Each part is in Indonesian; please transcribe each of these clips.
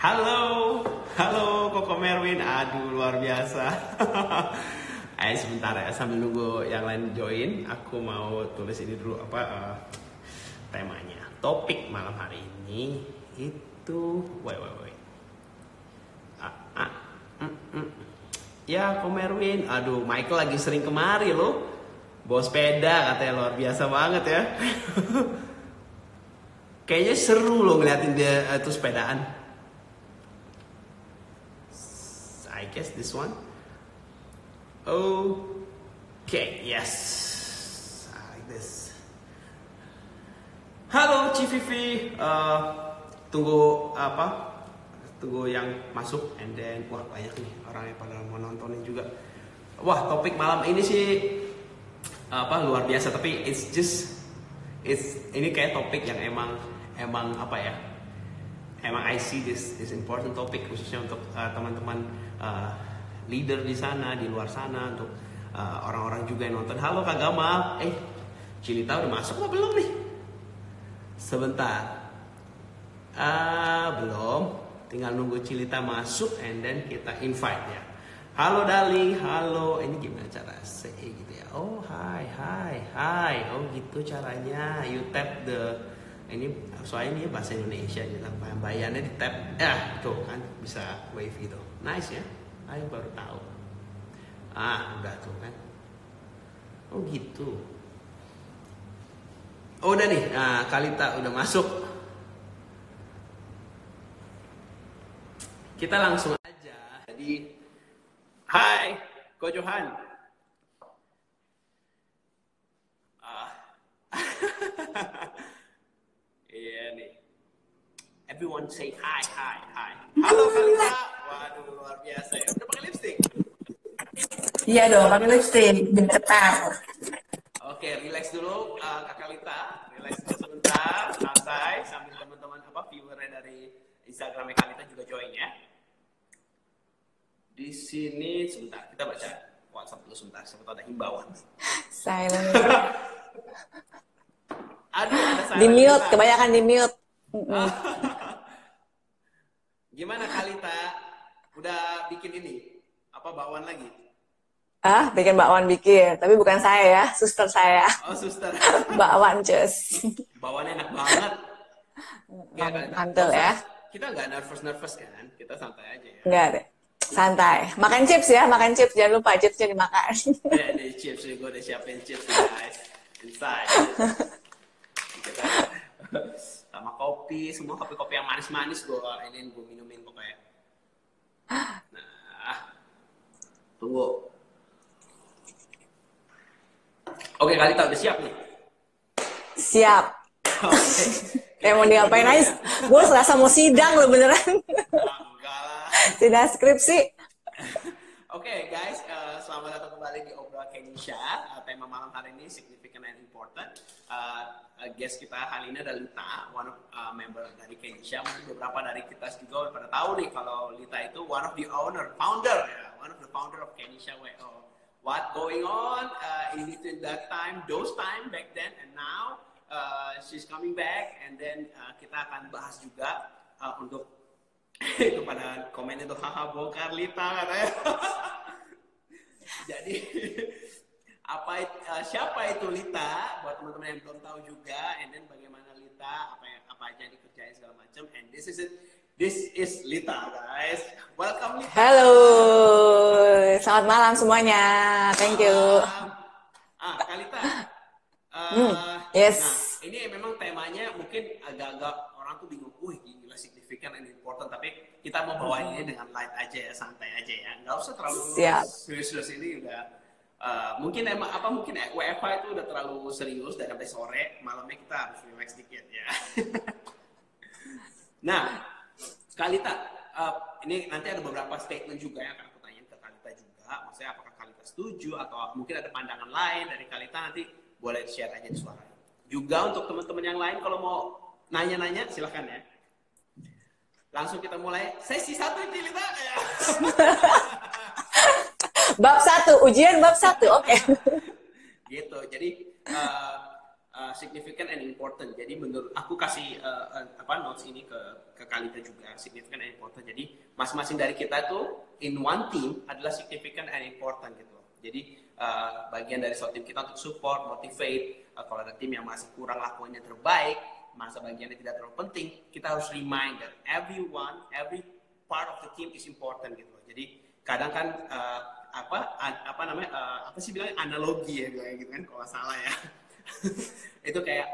Halo, halo Koko Merwin. Aduh, luar biasa. Eh sebentar ya, sambil nunggu yang lain join, aku mau tulis ini dulu apa uh, temanya. Topik malam hari ini itu, wait wait wait. Ah, ah, mm, mm. Ya, Koko Merwin. Aduh, Michael lagi sering kemari loh. Bawa sepeda katanya luar biasa banget ya. Kayaknya seru loh ngeliatin dia uh, tuh sepedaan. I guess this one. Okay, yes. Like this. Halo Civivi, uh, tunggu apa? Tunggu yang masuk, and then wah banyak nih orang yang pada mau nontonin juga. Wah topik malam ini sih apa luar biasa, tapi it's just it's ini kayak topik yang emang emang apa ya? Emang I see this this important topic khususnya untuk uh, teman-teman uh, leader di sana, di luar sana untuk uh, orang-orang juga yang nonton. Halo Kak Gamal, eh Cilita udah masuk apa belum nih? Sebentar. Ah, belum. Tinggal nunggu Cilita masuk and then kita invite ya. Halo darling, halo. Ini gimana cara say gitu ya? Oh, hai, hai, hai. Oh, gitu caranya. You tap the ini soalnya ini bahasa Indonesia gitu. Bayarnya di tap. Ya, tuh kan bisa wave itu. Nice ya. Ayo baru tahu. Ah, udah tuh kan. Oh gitu. Oh udah nih, nah Kalita udah masuk. Kita langsung aja. Jadi, Hai, Ko Johan. Ah. Iya nih. Everyone say hi, hi, hi. Halo Kalita. Waduh, luar biasa ya. Udah pakai lipstick? Iya dong, pakai lipstick, ketar. Oke, relax dulu uh, Kak Kalita. Relax dulu sebentar, santai sambil teman-teman apa viewernya dari Instagramnya Kalita juga join ya. Di sini sebentar, kita baca WhatsApp dulu sebentar, tahu ada himbauan. Silent. Aduh, ada Di mute, kebanyakan di mute. Gimana Kalita? Udah bikin ini? Apa bawaan lagi? Ah, bikin bakwan bikin, tapi bukan saya ya, suster saya. Oh, suster. Bakwan cus. Bawaannya enak banget. Kalita. Mantul Nggak ya. Kita nggak nervous-nervous kan? Kita santai aja ya. Enggak deh. Santai. Makan chips ya, makan chips. Jangan lupa chipsnya dimakan. Ya, di chips gue udah siapin chips guys. Inside. Kita sama kopi, semua kopi-kopi yang manis-manis gue ini gue minumin pokoknya. Nah, tunggu. Oke, Kalita udah siap nih. Siap. Oke. Kayak mau diapain aja. Gue serasa mau sidang loh beneran. Enggak lah. Tidak skripsi. Oke guys, eh, selamat datang kembali di Obrol Kenisha. Uh, tema malam hari ini significant and important. Uh, uh, guest kita hari ini adalah Lita, one of uh, member dari Kenisha. Mungkin beberapa dari kita juga pada tahu nih kalau Lita itu one of the owner, founder, ya, one of the founder of Kenisha WO. What going on uh, in between that time, those time back then and now, uh, she's coming back and then uh, kita akan bahas juga uh, untuk itu pada komen itu haha bongkar Lita katanya. Jadi apa uh, siapa itu Lita? Buat teman-teman yang belum tahu juga and then bagaimana Lita? Apa yang apa aja yang dikerjain segala macam and this is it. This is Lita guys. Welcome Lita. Halo. Selamat malam semuanya. Thank you. ah Kalita uh, Hmm, yes. nah ini memang temanya mungkin agak-agak orang tuh bingung wih gila signifikan and important tapi kita mau bawa ini dengan light aja ya santai aja ya. Nggak usah terlalu serius-serius ini udah uh, mungkin emang apa mungkin WFH itu udah terlalu serius dari sampai sore malamnya kita harus relax dikit ya. Nah Kalita uh, ini nanti ada beberapa statement juga yang akan aku tanyain ke Kalita juga. Maksudnya apakah Kalita setuju atau mungkin ada pandangan lain dari Kalita nanti boleh share aja di suara. Juga untuk teman-teman yang lain kalau mau nanya-nanya silahkan ya. Langsung kita mulai. Sesi satu Kalita ya. Bab satu, ujian bab satu. Oke. gitu jadi uh, uh, significant and important. Jadi menurut aku kasih uh, uh, apa notes ini ke ke Kalita juga significant and important. Jadi masing-masing dari kita tuh in one team adalah significant and important gitu. Jadi uh, bagian dari tim kita untuk support, motivate. Uh, kalau ada tim yang masih kurang lakuannya terbaik, masa bagiannya tidak terlalu penting, kita harus remind that everyone, every part of the team is important gitu. Jadi kadang kan uh, apa apa namanya uh, apa sih bilangnya analogi ya bilangnya gitu kan kalau salah ya. Itu kayak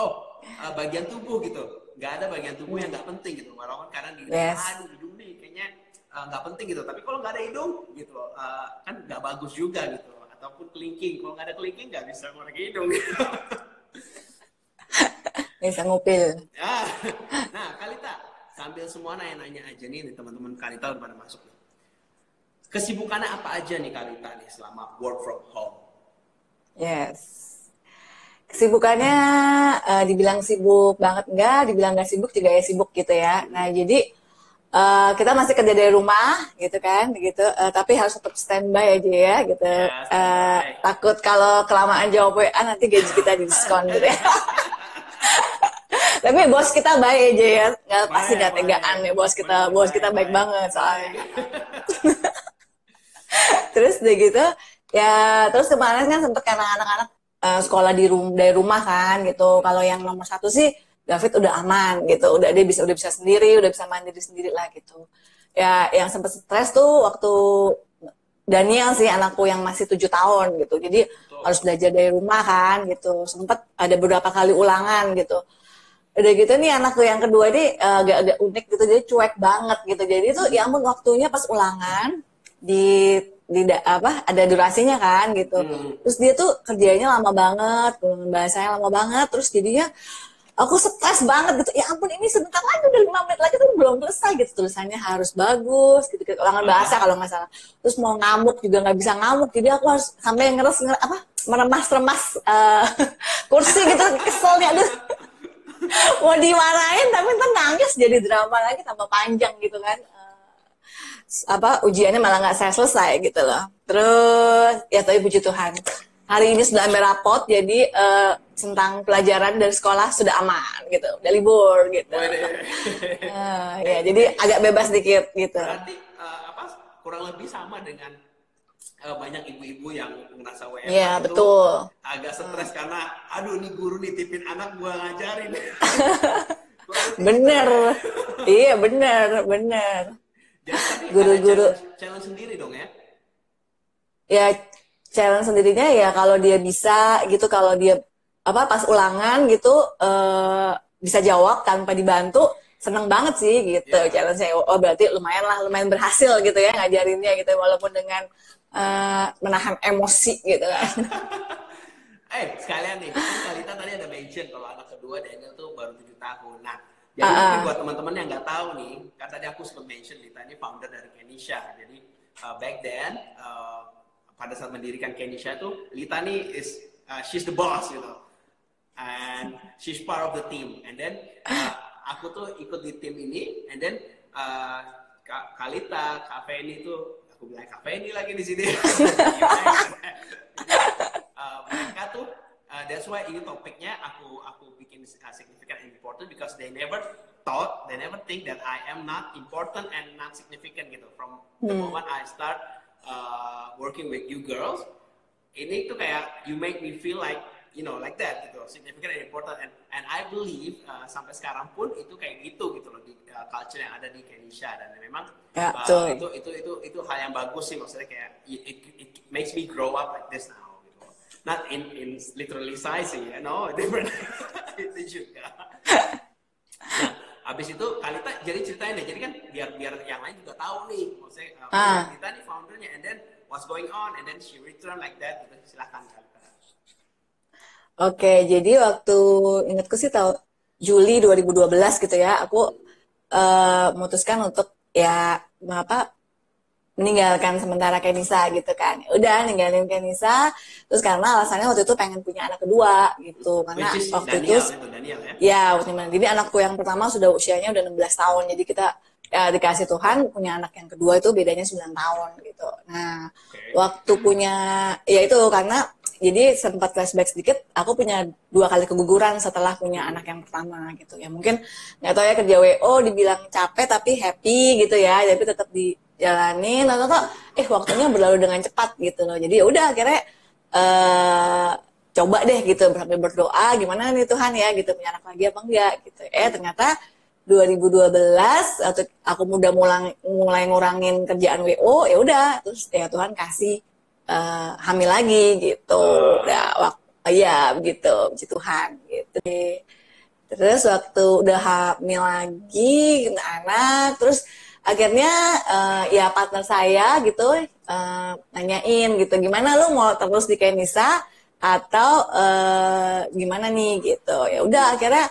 oh uh, bagian tubuh gitu. Nggak ada bagian tubuh yang nggak penting gitu. Walaupun karena di yes. aduh hidung nih kayaknya nggak uh, penting gitu. Tapi kalau nggak ada hidung gitu uh, kan nggak bagus juga gitu. Ataupun kelingking. Kalau nggak ada kelingking nggak bisa keluar hidung. Gitu. bisa ngupil. Ya. Nah Kalita sambil semua nanya-nanya aja nih teman-teman Kalita udah pada masuk nih Kesibukannya apa aja nih Kalita nih selama work from home? Yes. Kesibukannya uh, dibilang sibuk banget enggak, dibilang nggak sibuk juga ya sibuk gitu ya. Nah jadi uh, kita masih kerja dari rumah gitu kan, gitu. Uh, tapi harus tetap standby aja ya gitu. Uh, takut kalau kelamaan jawab WA nanti gaji kita diskon gitu ya. tapi bos kita baik aja ya, nggak pasti nggak tegaan ya bos kita, bos kita baik banget soalnya. terus deh gitu ya terus kemarin kan sempet karena anak-anak uh, sekolah di rum dari rumah kan gitu. Kalau yang nomor satu sih David udah aman gitu. Udah dia bisa udah bisa sendiri udah bisa mandiri sendiri lah gitu. Ya yang sempet stres tuh waktu Daniel sih anakku yang masih tujuh tahun gitu. Jadi Betul. harus belajar dari rumah kan gitu. Sempet ada beberapa kali ulangan gitu. Udah gitu nih anakku yang kedua ini eh, agak-agak uh, unik gitu. Jadi cuek banget gitu. Jadi itu ya ampun waktunya pas ulangan di di apa ada durasinya kan gitu. Hmm. terus dia tuh kerjanya lama banget bahasanya lama banget terus jadinya aku stres banget gitu. Ya ampun ini sebentar lagi udah lima menit lagi tuh belum selesai gitu. Tulisannya harus bagus gitu, gitu. ulangan bahasa kalau nggak salah. Terus mau ngamuk juga nggak bisa ngamuk jadi aku harus sampai ngeres ngeres apa meremas-remas uh, kursi gitu keselnya. Aduh. Mau dimarahin tapi ntar nangis jadi drama lagi tambah panjang gitu kan apa ujiannya malah nggak saya selesai gitu loh. Terus ya tapi puji Tuhan hari ini sudah ambil rapot jadi uh, tentang pelajaran dari sekolah sudah aman gitu, udah libur gitu. uh, ya jadi agak bebas dikit gitu. Berarti uh, apa kurang lebih sama dengan uh, banyak ibu-ibu yang merasa WFH Iya, betul. agak stres hmm. karena aduh nih guru nitipin anak gua ngajarin. bener, iya bener, bener guru-guru. Challenge sendiri dong ya? Ya challenge sendirinya ya kalau dia bisa gitu kalau dia apa pas ulangan gitu uh, bisa jawab tanpa dibantu seneng banget sih gitu yeah. challenge saya oh berarti lumayan lah lumayan berhasil gitu ya ngajarinnya gitu walaupun dengan uh, menahan emosi gitu kan. Eh sekalian nih kan Kalita tadi ada mention kalau anak kedua Daniel tuh baru tujuh tahun. Nah jadi uh, mungkin buat teman-teman yang nggak tahu nih, kan tadi aku sempat mention Lita ini founder dari Kenisha. Jadi uh, back then uh, pada saat mendirikan Kenisha tuh Lita ini is uh, she's the boss gitu. And she's part of the team. And then uh, aku tuh ikut di tim ini and then uh, Kalita, Cafe ini tuh aku bilang Cafe ini lagi di sini. uh, mereka tuh uh, that's why ini topiknya aku aku bikin uh, significant and important because they never thought they never think that I am not important and not significant gitu. From the hmm. moment I start uh, working with you girls ini tuh kayak you make me feel like you know like that gitu. Significant and important. And and I believe uh, sampai sekarang pun itu kayak gitu gitu loh di uh, culture yang ada di Kenisha dan memang ya, uh, itu itu itu itu hal yang bagus sih. Maksudnya kayak it, it, it makes me grow up like this now not in in literally size ya, no different itu juga. Nah, habis itu Kalita jadi ceritain deh, jadi kan biar biar yang lain juga tahu nih, maksudnya uh, ah. kita nih foundernya, and then what's going on, and then she return like that, gitu. silahkan Kalita. Oke, jadi waktu ingatku sih tahu Juli 2012 gitu ya, aku uh, memutuskan untuk ya apa meninggalkan sementara Kenisa gitu kan. Udah ninggalin Kenisa terus karena alasannya waktu itu pengen punya anak kedua gitu. Karena waktu Daniel, itu, Daniel, ya, ya waktu itu jadi anakku yang pertama sudah usianya udah 16 tahun. Jadi kita ya dikasih Tuhan punya anak yang kedua itu bedanya 9 tahun gitu. Nah, okay. waktu punya ya itu karena jadi sempat flashback sedikit, aku punya dua kali keguguran setelah punya anak yang pertama gitu ya. Mungkin nggak tahu ya kerja WO dibilang capek tapi happy gitu ya, tapi tetap dijalanin. Lalu kok eh waktunya berlalu dengan cepat gitu loh. Jadi ya udah akhirnya uh, coba deh gitu sambil berdoa gimana nih Tuhan ya gitu punya anak lagi apa enggak gitu. Eh ternyata 2012 atau aku udah mulai mulai ngurangin kerjaan WO ya udah terus ya Tuhan kasih uh, hamil lagi gitu udah waktu ya begitu puji Tuhan gitu terus waktu udah hamil lagi kena anak terus akhirnya uh, ya partner saya gitu uh, nanyain gitu gimana lu mau terus di Kenisa? Atau uh, gimana nih? Gitu. Ya udah akhirnya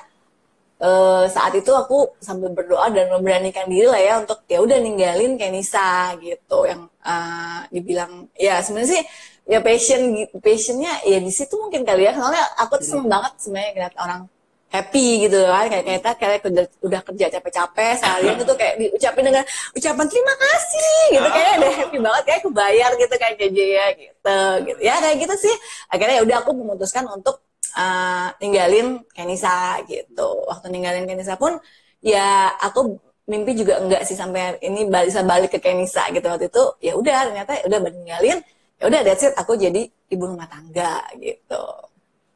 uh, saat itu aku sambil berdoa dan memberanikan diri lah ya untuk ya udah ninggalin Kenisa gitu. Yang uh, dibilang ya sebenarnya sih ya passion passionnya ya di situ mungkin kali ya. Soalnya aku tuh seneng banget sebenarnya ngeliat orang happy gitu kan kayak kita kayak kerja, udah kerja capek-capek seharian itu kayak diucapin dengan ucapan terima kasih gitu ah. kayak udah happy banget kayak kebayar gitu kayak JJ ya gitu gitu ya kayak gitu sih akhirnya ya udah aku memutuskan untuk uh, ninggalin Kenisa gitu. Waktu ninggalin Kenisa pun ya aku mimpi juga enggak sih sampai ini bisa balik ke Kenisa gitu waktu itu ya udah ternyata ya udah ninggalin ya udah that's it aku jadi ibu rumah tangga gitu.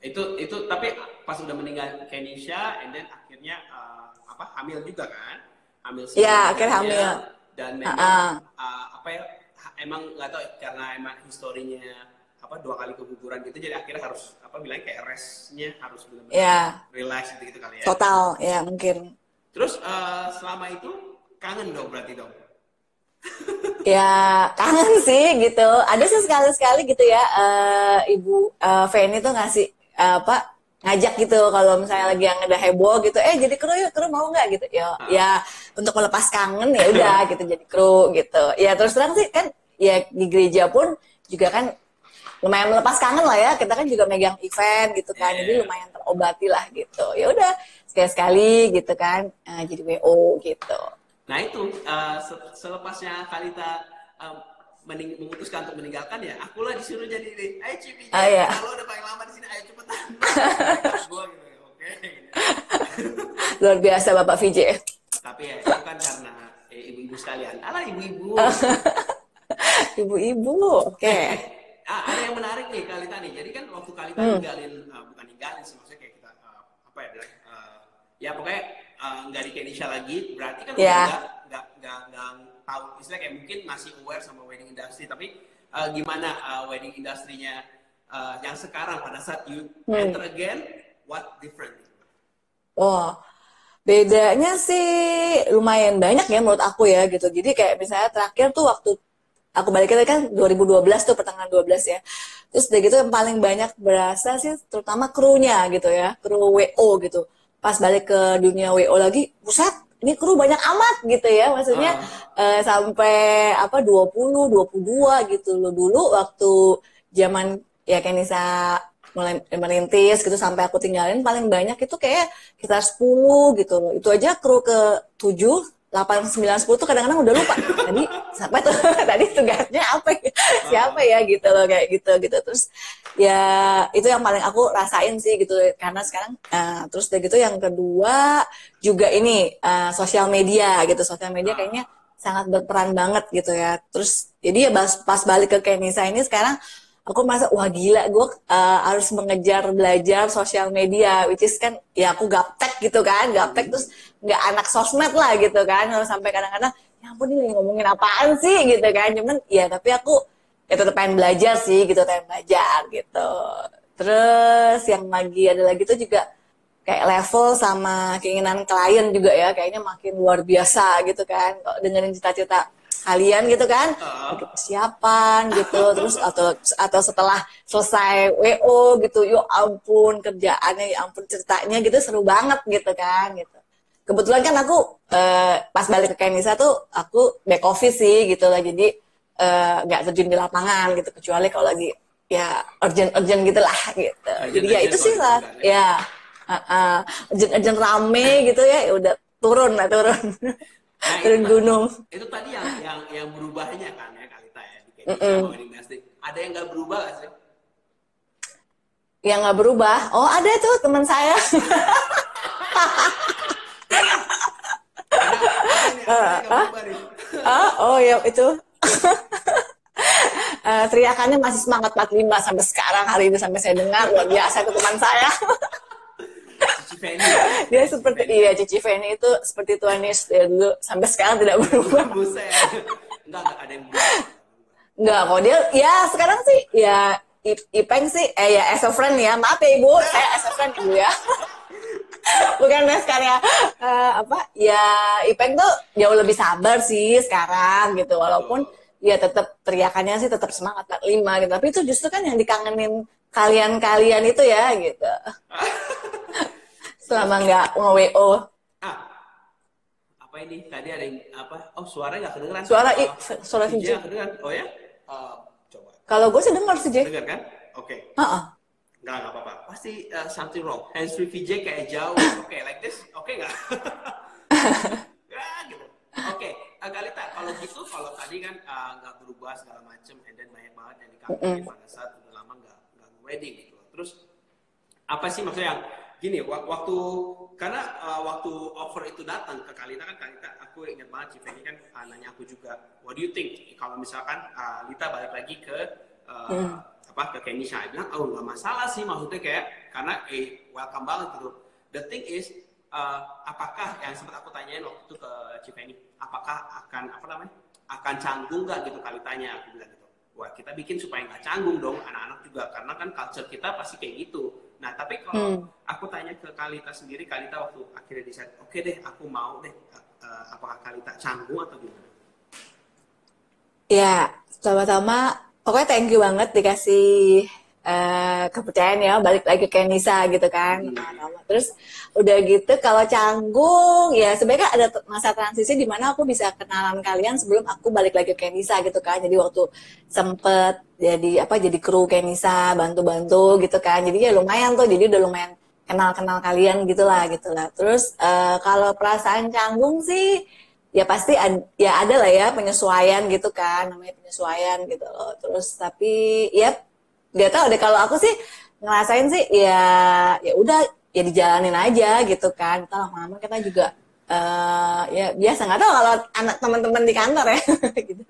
Itu itu tapi pas udah meninggal Kenisa and then akhirnya uh, apa hamil juga kan? Hamil sih. Ya, akhirnya hamil. Dan memang uh -uh. Uh, apa ya emang nggak tahu karena emang historinya apa dua kali keguguran gitu jadi akhirnya harus apa bilang kayak restnya harus benar-benar yeah. relax gitu, gitu kali ya total ya mungkin terus uh, selama itu kangen dong berarti dong ya kangen sih gitu ada sih sekali sekali gitu ya uh, ibu uh, Feni tuh ngasih apa ngajak gitu kalau misalnya lagi yang ada heboh gitu eh jadi kru yuk kru mau nggak? Gitu. Ya ya untuk melepas kangen ya udah gitu jadi kru gitu. Ya terus terang sih kan ya di gereja pun juga kan lumayan melepas kangen lah ya kita kan juga megang event gitu kan yeah. jadi iya. lumayan terobati lah gitu. Ya udah sekali sekali gitu kan uh, jadi wo gitu. Nah itu uh, selepasnya Kalita uh, mening memutuskan untuk meninggalkan ya aku lah disuruh jadi ini ayo Cipi ah, iya. kalau udah paling lama di sini ayo cepetan gua gitu oke luar biasa Bapak VJ tapi ya itu kan karena eh, ibu-ibu sekalian ala ibu-ibu ibu-ibu oke okay ah, ada yang menarik nih Kalita nih. Jadi kan waktu Kalita hmm. ninggalin, uh, bukan ninggalin sih, maksudnya kayak kita, uh, apa ya bilang, uh, ya pokoknya uh, nggak di Kenisha lagi, berarti kan yeah. nggak, nggak, nggak, nggak tahu, istilahnya kayak mungkin masih aware sama wedding industry, tapi uh, gimana uh, wedding industrinya uh, yang sekarang pada saat you hmm. enter again, what different? Oh, bedanya sih lumayan banyak ya menurut aku ya gitu. Jadi kayak misalnya terakhir tuh waktu aku balik lagi kan 2012 tuh pertengahan 12 ya. Terus udah gitu yang paling banyak berasa sih terutama krunya gitu ya, kru WO gitu. Pas balik ke dunia WO lagi, pusat ini kru banyak amat gitu ya, maksudnya uh. uh, sampai apa 20, 22 gitu loh dulu waktu zaman ya Kenisa mulai merintis gitu sampai aku tinggalin paling banyak itu kayak kita 10 gitu loh. Itu aja kru ke 7 8, 9, 10 tuh kadang-kadang udah lupa. Tadi siapa tuh? Tadi tugasnya apa ya? Siapa ya gitu loh kayak gitu gitu. Terus ya itu yang paling aku rasain sih gitu karena sekarang uh, terus udah gitu yang kedua juga ini uh, sosial media gitu. Sosial media kayaknya sangat berperan banget gitu ya. Terus jadi ya pas, pas balik ke Kenisa ini sekarang aku merasa wah gila gue uh, harus mengejar belajar sosial media which is kan ya aku gaptek gitu kan gaptek terus nggak anak sosmed lah gitu kan sampai kadang-kadang ya ampun ini ngomongin apaan sih? gitu kan cuman ya tapi aku ya tetap pengen belajar sih gitu pengen belajar gitu. Terus yang lagi ada lagi tuh juga kayak level sama keinginan klien juga ya kayaknya makin luar biasa gitu kan dengerin cita-cita kalian gitu kan. Uh. persiapan gitu terus atau atau setelah selesai wo gitu yuk ampun kerjaannya ya ampun ceritanya gitu seru banget gitu kan gitu. Kebetulan kan aku uh, pas balik ke Kenisa tuh aku back office sih gitu lah jadi eh, nggak uh, terjun di lapangan gitu kecuali kalau lagi ya urgent urgent gitulah gitu. Urgent, jadi ya itu sih lah ya uh, uh, urgent urgent rame gitu ya, ya udah turun lah turun Nah, turun itu, gunung. Itu tadi yang yang yang berubahnya kan ya Kalita ya di mm -mm. Ada yang nggak berubah gak sih? yang nggak berubah. Oh ada tuh teman saya. ah, oh ya itu. uh, teriakannya masih semangat 45 sampai sekarang hari ini sampai saya dengar luar biasa itu teman saya. Ya? Dia seperti iya Cici Feni itu seperti Tuanis ya dulu. Sampai sekarang tidak berubah. Buset. Enggak, enggak ada yang berubah. Enggak kok dia ya sekarang sih ya Ipeng sih eh ya as a friend ya. Maaf ya ibu. Saya as a friend ibu ya. Bukan mes karya. Eh, apa? Ya Ipeng tuh jauh lebih sabar sih sekarang gitu. Walaupun ya tetap teriakannya sih tetap semangat 45 gitu. Tapi itu justru kan yang dikangenin kalian-kalian itu ya gitu selama nggak nge-WO Ah, apa ini? Tadi ada yang apa? Oh, suara nggak kedengeran. Suara i- Oh, suara nggak kedengeran. Oh ya? Eh, coba. kalau gue sih dengar sih Jay Dengar kan? Oke. Heeh. Nggak, nggak apa-apa. Pasti uh, something wrong. Hands free VJ kayak jauh. Oke, like this. Oke nggak? ya, gitu. Oke, Galita, kalau gitu, kalau tadi kan uh, nggak berubah segala macem, and then banyak banget yang dikangenin pada saat udah lama nggak nggak wedding gitu. Terus apa sih maksudnya yang gini wa- waktu karena uh, waktu offer itu datang ke Kalita kan Kalita aku ingat banget Cive ini kan uh, nanya aku juga what do you think? Kalau misalkan uh, Lita balik lagi ke uh, apa ke Kenisha bilang oh nggak masalah sih maksudnya kayak karena eh welcome banget gitu. The thing is uh, apakah yang sempat aku tanyain waktu itu ke Civeni apakah akan apa namanya akan canggung nggak gitu Kalitanya? Aku bilang gitu. Wah kita bikin supaya nggak canggung dong anak-anak juga karena kan culture kita pasti kayak gitu nah tapi kalau aku tanya ke Kalita sendiri Kalita waktu akhirnya decide oke deh aku mau deh uh, uh, apakah Kalita canggung atau gimana? Ya, pertama-tama pokoknya thank you banget dikasih eh, kepercayaan ya balik lagi ke Nisa gitu kan. pertama-tama. Terus udah gitu kalau canggung ya sebenarnya ada masa transisi di mana aku bisa kenalan kalian sebelum aku balik lagi ke Nisa gitu kan. Jadi waktu sempet jadi apa jadi kru Kenisa bantu-bantu gitu kan. Jadi ya lumayan tuh jadi udah lumayan kenal-kenal kalian gitulah gitulah. Terus eh, kalau perasaan canggung sih ya pasti ad- ya ada lah ya penyesuaian gitu kan namanya penyesuaian gitu loh terus tapi ya nggak tahu deh kalau aku sih ngerasain sih ya ya udah ya dijalanin aja gitu kan Entah lama-lama kita juga eh ya biasa nggak tahu kalau anak teman-teman di kantor ya gitu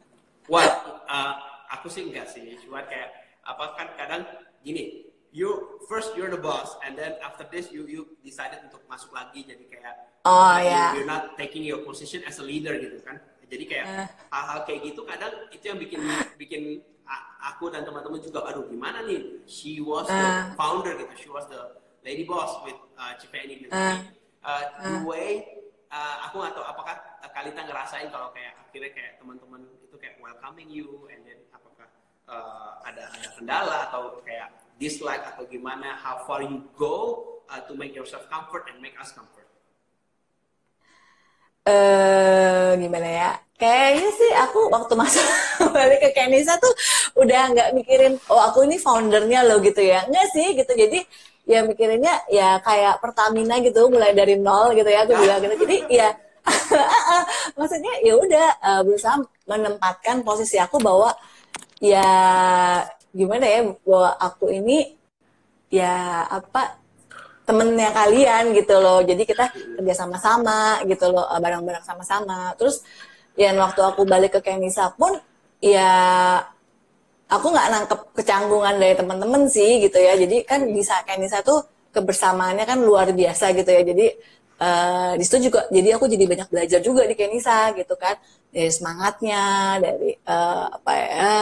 Wah, uh, aku sih enggak sih. Cuma kayak apa kan kadang gini, you first you're the boss, and then after this you you decided untuk masuk lagi jadi kayak Oh, ya. you're not taking your position as a leader gitu kan. Jadi kayak Eh. hal-hal kayak gitu kadang itu yang bikin bikin aku dan teman-teman juga aduh gimana nih she was the Eh. founder gitu she was the lady boss with uh, Cipeni gitu Eh. uh, the way uh, aku nggak tahu apakah uh, Kalita ngerasain kalau kayak akhirnya kayak teman-teman itu kayak welcoming you and then apakah uh, ada ada kendala atau kayak dislike atau gimana how far you go uh, to make yourself comfort and make us comfort eh gimana ya? Kayaknya sih aku waktu masuk balik ke Kenisa tuh udah nggak mikirin oh aku ini foundernya loh gitu ya. Enggak sih gitu. Jadi ya mikirinnya ya kayak Pertamina gitu mulai dari nol gitu ya aku bilang gitu. Jadi ya maksudnya ya udah eh, berusaha menempatkan posisi aku bahwa ya gimana ya bahwa aku ini ya apa temennya kalian gitu loh jadi kita kerja sama-sama gitu loh eh, bareng-bareng sama-sama terus ya waktu aku balik ke Kenisa pun ya aku nggak nangkep kecanggungan dari teman-teman sih gitu ya. Jadi kan bisa Kenisa tuh kebersamaannya kan luar biasa gitu ya. Jadi eh, di situ juga jadi aku jadi banyak belajar juga di Kenisa gitu kan. Dari semangatnya dari eh, apa ya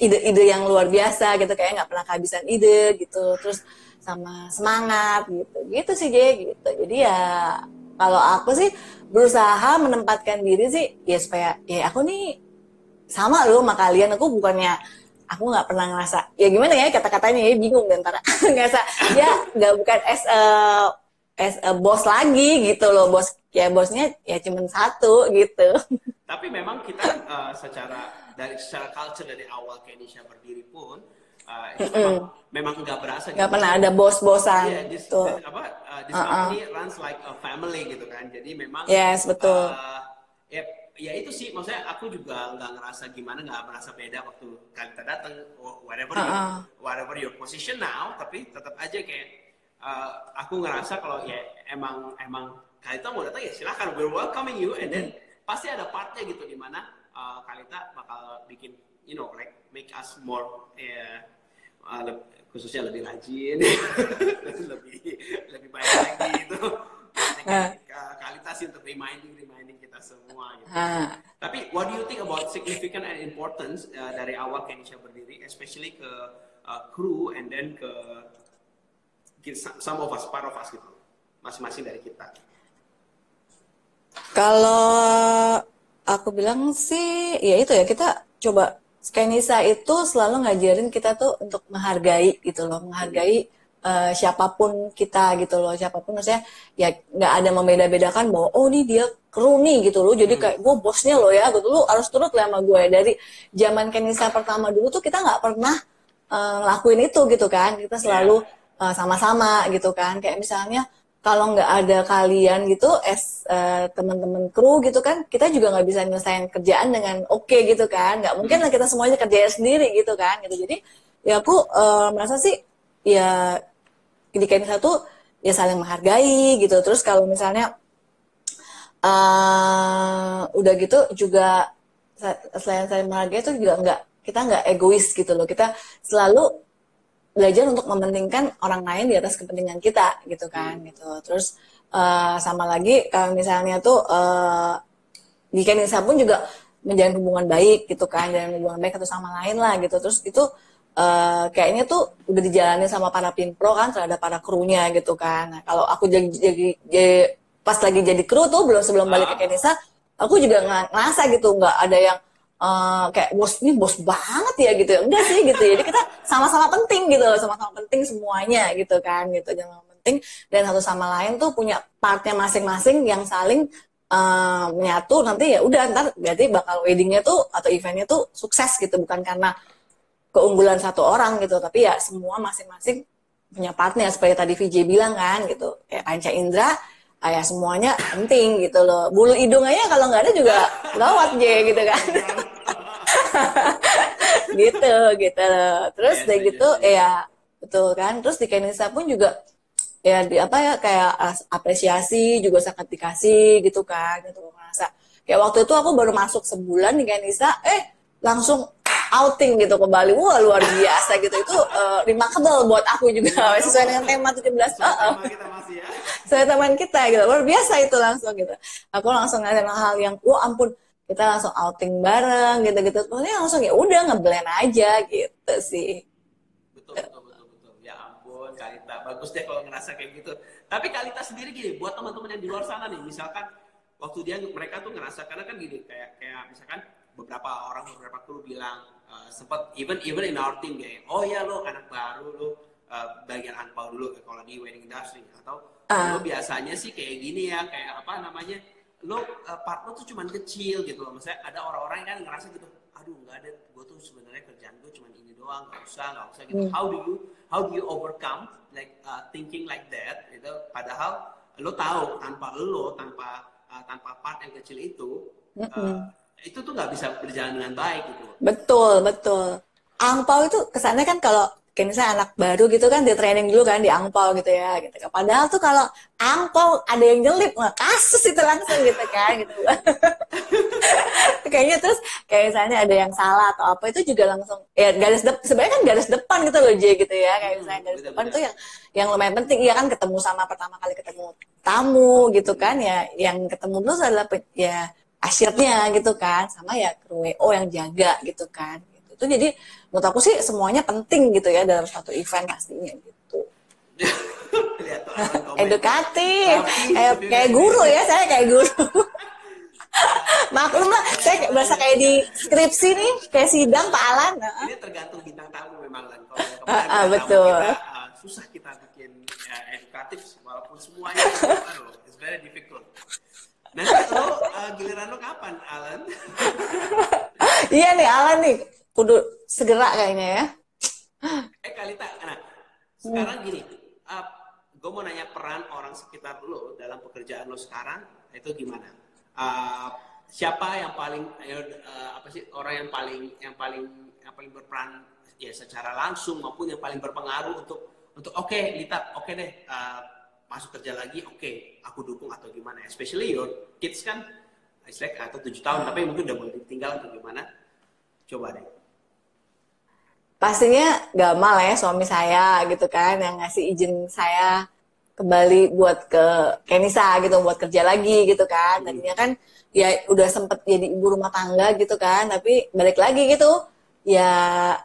ide-ide yang luar biasa gitu. Kayak nggak pernah kehabisan ide gitu. Terus sama semangat gitu. Gitu sih J gitu. Jadi ya kalau aku sih berusaha menempatkan diri sih ya supaya ya aku nih sama loh sama kalian. Aku bukannya aku nggak pernah ngerasa ya gimana ya kata-katanya ya bingung dan antara ngerasa ya nggak bukan as a, as a bos lagi gitu loh. Bos ya bosnya ya cuman satu gitu. Tapi memang kita uh, secara dari secara culture dari awal Kenisha berdiri pun uh, itu memang, memang nggak berasa nggak pernah ada bos-bosan Iya, this, gitu this- apa uh, this Uh-uh. company runs like a family gitu kan. Jadi memang Yes, betul. uh, ya ya itu sih maksudnya aku juga nggak ngerasa gimana nggak merasa beda waktu kalian datang whatever uh -uh. whatever your position now tapi tetap aja kayak uh, aku ngerasa kalau ya emang emang Kalita mau datang ya silahkan we're welcoming you and then pasti ada partnya gitu di mana uh, Kalita bakal bikin you know like make us more ya uh, khususnya lebih rajin lebih lebih baik lagi itu uh. kualitas untuk reminding reminding kita semua gitu. Uh. Tapi what do you think about significant and importance uh, dari awal Kenisha berdiri, especially ke uh, kru and then ke some of us, part of us gitu, masing-masing dari kita. Kalau aku bilang sih, ya itu ya kita coba Kenisa itu selalu ngajarin kita tuh untuk menghargai gitu loh, menghargai uh, siapa pun kita gitu loh siapa pun. Maksudnya ya nggak ada membeda-bedakan bahwa oh ini dia kru nih gitu loh. Jadi hmm. kayak gue bosnya lo ya gitu lo harus turut lah sama gue dari zaman Kenisa pertama dulu tuh kita nggak pernah uh, ngelakuin itu gitu kan. Kita selalu uh, sama-sama gitu kan. Kayak misalnya kalau nggak ada kalian gitu es uh, teman-teman kru gitu kan kita juga nggak bisa nyelesain kerjaan dengan oke okay, gitu kan. Nggak mungkin lah kita semuanya kerjain sendiri gitu kan gitu. Jadi ya aku uh, merasa sih ya pendidikan satu ya saling menghargai gitu. Terus kalau misalnya uh, udah gitu juga selain saling menghargai itu juga nggak kita nggak egois gitu loh. Kita selalu belajar untuk mementingkan orang lain di atas kepentingan kita gitu kan hmm. gitu terus uh, sama lagi kalau misalnya tuh uh, di Kenisa pun juga menjalin hubungan baik gitu kan dan hubungan baik satu sama lain lah gitu terus itu uh, kayaknya tuh udah dijalani sama para pinpro kan terhadap para krunya gitu kan. Nah, kalau aku jadi, jadi, jadi pas lagi jadi kru tuh belum sebelum balik ke Kenisa, aku juga ngerasa gitu nggak ada yang uh, kayak bos ini bos banget ya gitu. Enggak sih gitu. Jadi kita sama-sama penting gitu, sama-sama penting semuanya gitu kan gitu. Jangan penting dan satu sama lain tuh punya partnya masing-masing yang saling uh, menyatu nanti ya udah ntar berarti bakal weddingnya tuh atau eventnya tuh sukses gitu bukan karena keunggulan satu orang gitu tapi ya semua masing-masing punya partner seperti tadi VJ bilang kan gitu kayak Panca Indra ayah semuanya penting gitu loh. Bulu hidung aja kalau nggak ada juga lewat J gitu kan. Gitu gitu. Loh terus deh gitu ya betul kan. Terus di Kenisa pun juga ya di apa ya kayak apresiasi juga sangat dikasih gitu kan gitu. Merasa kayak waktu itu aku baru masuk sebulan di Kenisa eh langsung outing gitu ke Bali. Wah, luar biasa gitu. Itu uh, remarkable buat aku juga sesuai dengan tema 17. belas uh, kita masih ya. Sesuai teman kita gitu. Luar biasa itu langsung gitu. Aku langsung ngeliatin hal yang wah ampun kita langsung outing bareng gitu-gitu. Pokoknya langsung ya udah ngeblend aja gitu sih. Betul, betul, betul, betul. Ya ampun, Kalita. Bagus deh kalau ngerasa kayak gitu. Tapi Kalita sendiri gini, buat teman-teman yang di luar sana nih, misalkan waktu dia mereka tuh ngerasa karena kan gini kayak kayak misalkan beberapa orang beberapa kru bilang uh, sempat even even in our team kayak oh ya lo anak baru lo uh, bagian angpau dulu kalau di wedding industry. Atau uh. lo biasanya sih kayak gini ya kayak apa namanya lo uh, part lo tuh cuman kecil gitu loh. Misalnya ada orang-orang yang kan ngerasa gitu aduh nggak ada gue tuh sebenarnya kerjaan gue cuman ini doang nggak usah nggak usah gitu. Hmm. how do you how do you overcome like uh, thinking like that gitu? Padahal lo tahu tanpa lo tanpa uh, tanpa part yang kecil itu uh, itu tuh nggak bisa berjalan dengan baik gitu. Betul, betul. Angpau itu kesannya kan kalau kayak misalnya anak baru gitu kan di training dulu kan di angpau gitu ya gitu kan. Padahal tuh kalau angpau ada yang nyelip nggak kasus itu langsung gitu kan gitu. Kayaknya terus kayak misalnya ada yang salah atau apa itu juga langsung ya garis depan sebenarnya kan garis depan gitu loh J gitu ya kayak misalnya garis hmm, depan itu yang yang lumayan penting ya kan ketemu sama pertama kali ketemu tamu gitu kan ya yang ketemu dulu adalah ya asyirnya gitu kan. Sama ya kru WO yang jaga gitu kan. Gitu. itu jadi menurut aku sih semuanya penting gitu ya dalam satu event pastinya gitu. Edukatif. Kayak kayak guru ya saya kayak guru. Maklum lah saya kayak berasa kayak di skripsi nih kayak sidang Pak Alan. Ini tergantung bintang tamu memang kan kalau uh, uh, betul. kita, uh, susah kita bikin ya, edukatif walaupun semuanya it's very difficult Nanti lo uh, giliran lo kapan, Alan? iya nih, Alan nih. Kudu segera kayaknya ya. eh, Kalita, nah, sekarang gini. Uh, gue mau nanya peran orang sekitar lo dalam pekerjaan lo sekarang, itu gimana? Uh, siapa yang paling uh, apa sih orang yang paling yang paling yang paling berperan ya secara langsung maupun yang paling berpengaruh untuk untuk oke okay, Lita oke okay deh uh, masuk kerja lagi oke okay, aku dukung atau gimana. Especially your kids kan like atau tujuh tahun tapi mungkin udah boleh ditinggal atau gimana. Coba deh. Pastinya Gamal ya suami saya gitu kan yang ngasih izin saya kembali buat ke Kenisa gitu buat kerja lagi gitu kan. Hmm. tadinya kan ya udah sempet jadi ibu rumah tangga gitu kan tapi balik lagi gitu ya